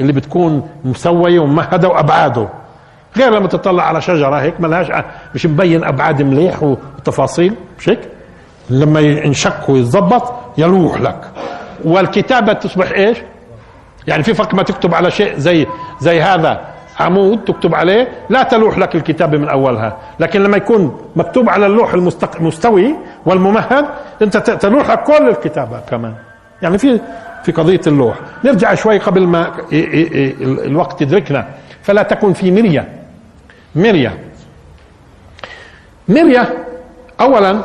اللي بتكون مسوية وممهدة وأبعاده. غير لما تطلع على شجرة هيك ملهاش مش مبين أبعاد مليح وتفاصيل مش هيك؟ لما ينشك ويتظبط يلوح لك. والكتابة تصبح إيش؟ يعني في فرق ما تكتب على شيء زي زي هذا عمود تكتب عليه لا تلوح لك الكتابة من أولها. لكن لما يكون مكتوب على اللوح المستوي والممهد أنت تلوح لك كل الكتابة كمان. يعني في في قضية اللوح. نرجع شوي قبل ما الوقت يدركنا. فلا تكن في مرية. مرية. مرية أولا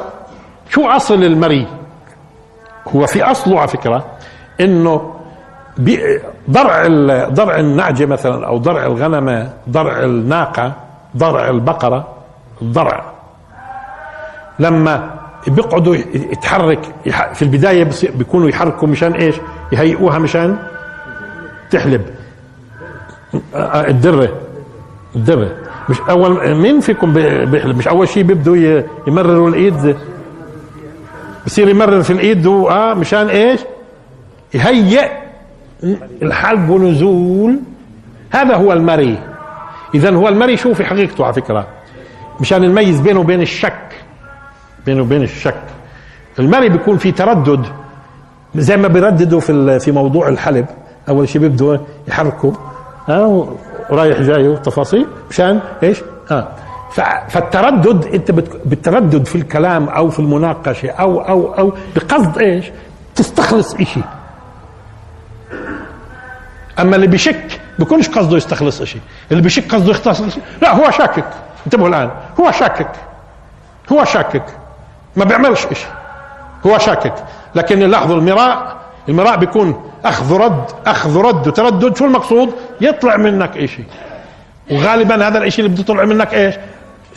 شو أصل المري؟ هو في أصله على فكرة إنه ضرع ضرع النعجة مثلا أو ضرع الغنمه ضرع الناقة ضرع البقرة الضرع لما بيقعدوا يتحرك في البداية بيكونوا يحركوا مشان إيش؟ يهيئوها مشان تحلب. الدرة الدرة. مش أول مين فيكم بيحلب؟ مش أول شيء بيبدوا يمرروا الإيد؟ بصير يمرر في الإيد آه مشان إيش؟ يهيئ الحلق ونزول. هذا هو المري اذا هو المري شو في حقيقته على فكرة. مشان نميز بينه وبين الشك. بينه وبين الشك. المري بيكون في تردد زي ما بيرددوا في في موضوع الحلب. أول شيء بيبدوا يحركوا. ها آه ورايح جاي وتفاصيل مشان إيش؟ آه. فالتردد أنت بالتردد في الكلام أو في المناقشة أو أو أو بقصد إيش؟ تستخلص شيء أما اللي بشك بيكونش قصده يستخلص شيء اللي بشك قصده يستخلص لا هو شاكك. انتبهوا الآن. هو شاكك. هو شاكك. ما بيعملش شيء هو شاكك. لكن لاحظوا المراء المراء بيكون أخذ رد أخذ رد وتردد. شو المقصود؟ يطلع منك شيء وغالبا هذا الشيء اللي بده يطلع منك إيش؟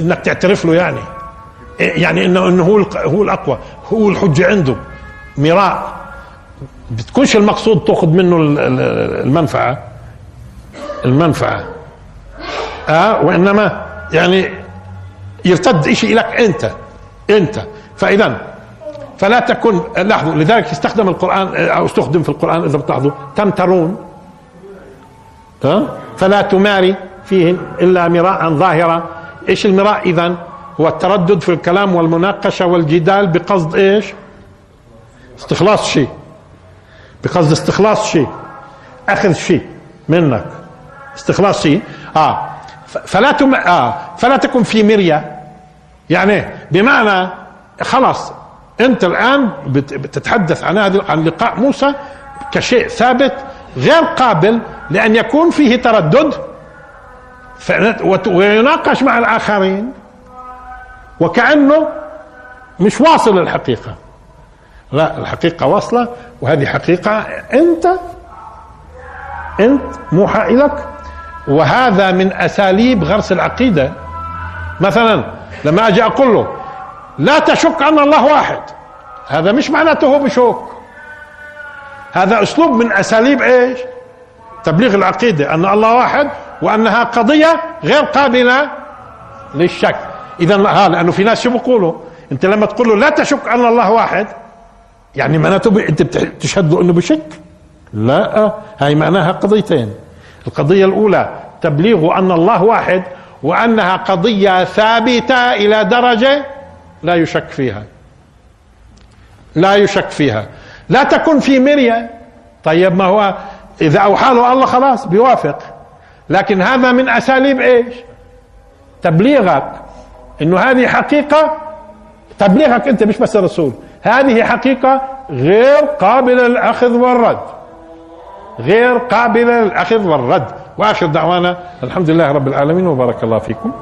إنك تعترف له يعني. يعني إنه إنه هو هو الأقوى هو الحجة عنده. مراء. بتكونش المقصود تأخذ منه المنفعة. المنفعة. آه وإنما يعني يرتد شيء لك أنت. أنت. فإذا فلا تكن لاحظوا لذلك استخدم القرآن أو استخدم في القرآن إذا بتلاحظوا تمترون ها؟ فلا تماري فيهن إلا مراء ظاهرا. إيش المراء اذا هو التردد في الكلام والمناقشة والجدال بقصد إيش؟ استخلاص شيء. بقصد استخلاص شيء. أخذ شيء منك. استخلاص شيء. آه. فلا تم آه. فلا تكن في مرية. يعني بمعنى خلاص انت الآن بتتحدث عن عن لقاء موسى كشيء ثابت غير قابل لأن يكون فيه تردد ويناقش مع الآخرين وكأنه مش واصل للحقيقة لا الحقيقة واصلة وهذه حقيقة أنت أنت موحى إليك وهذا من أساليب غرس العقيدة. مثلا لما أجي أقول له لا تشك أن الله واحد. هذا مش معناته هو بشك. هذا أسلوب من أساليب إيش؟ تبليغ العقيدة أن الله واحد وأنها قضية غير قابلة للشك. اذا ها لأنه في ناس شو بيقولوا؟ أنت لما تقول له لا تشك أن الله واحد يعني معناته أنت بتشهد له إنه بشك؟ لا. هاي معناها قضيتين. القضية الأولى تبليغ أن الله واحد وأنها قضية ثابتة إلى درجة لا يشك فيها. لا يشك فيها. لا تكن في مرية. طيب ما هو إذا اوحى له الله خلاص بيوافق. لكن هذا من أساليب إيش؟ تبليغك. إنه هذه حقيقة تبليغك أنت مش بس الرسول هذه حقيقة غير قابلة للأخذ والرد. غير قابلة للأخذ والرد. وآخر دعوانا الحمد لله رب العالمين وبارك الله فيكم.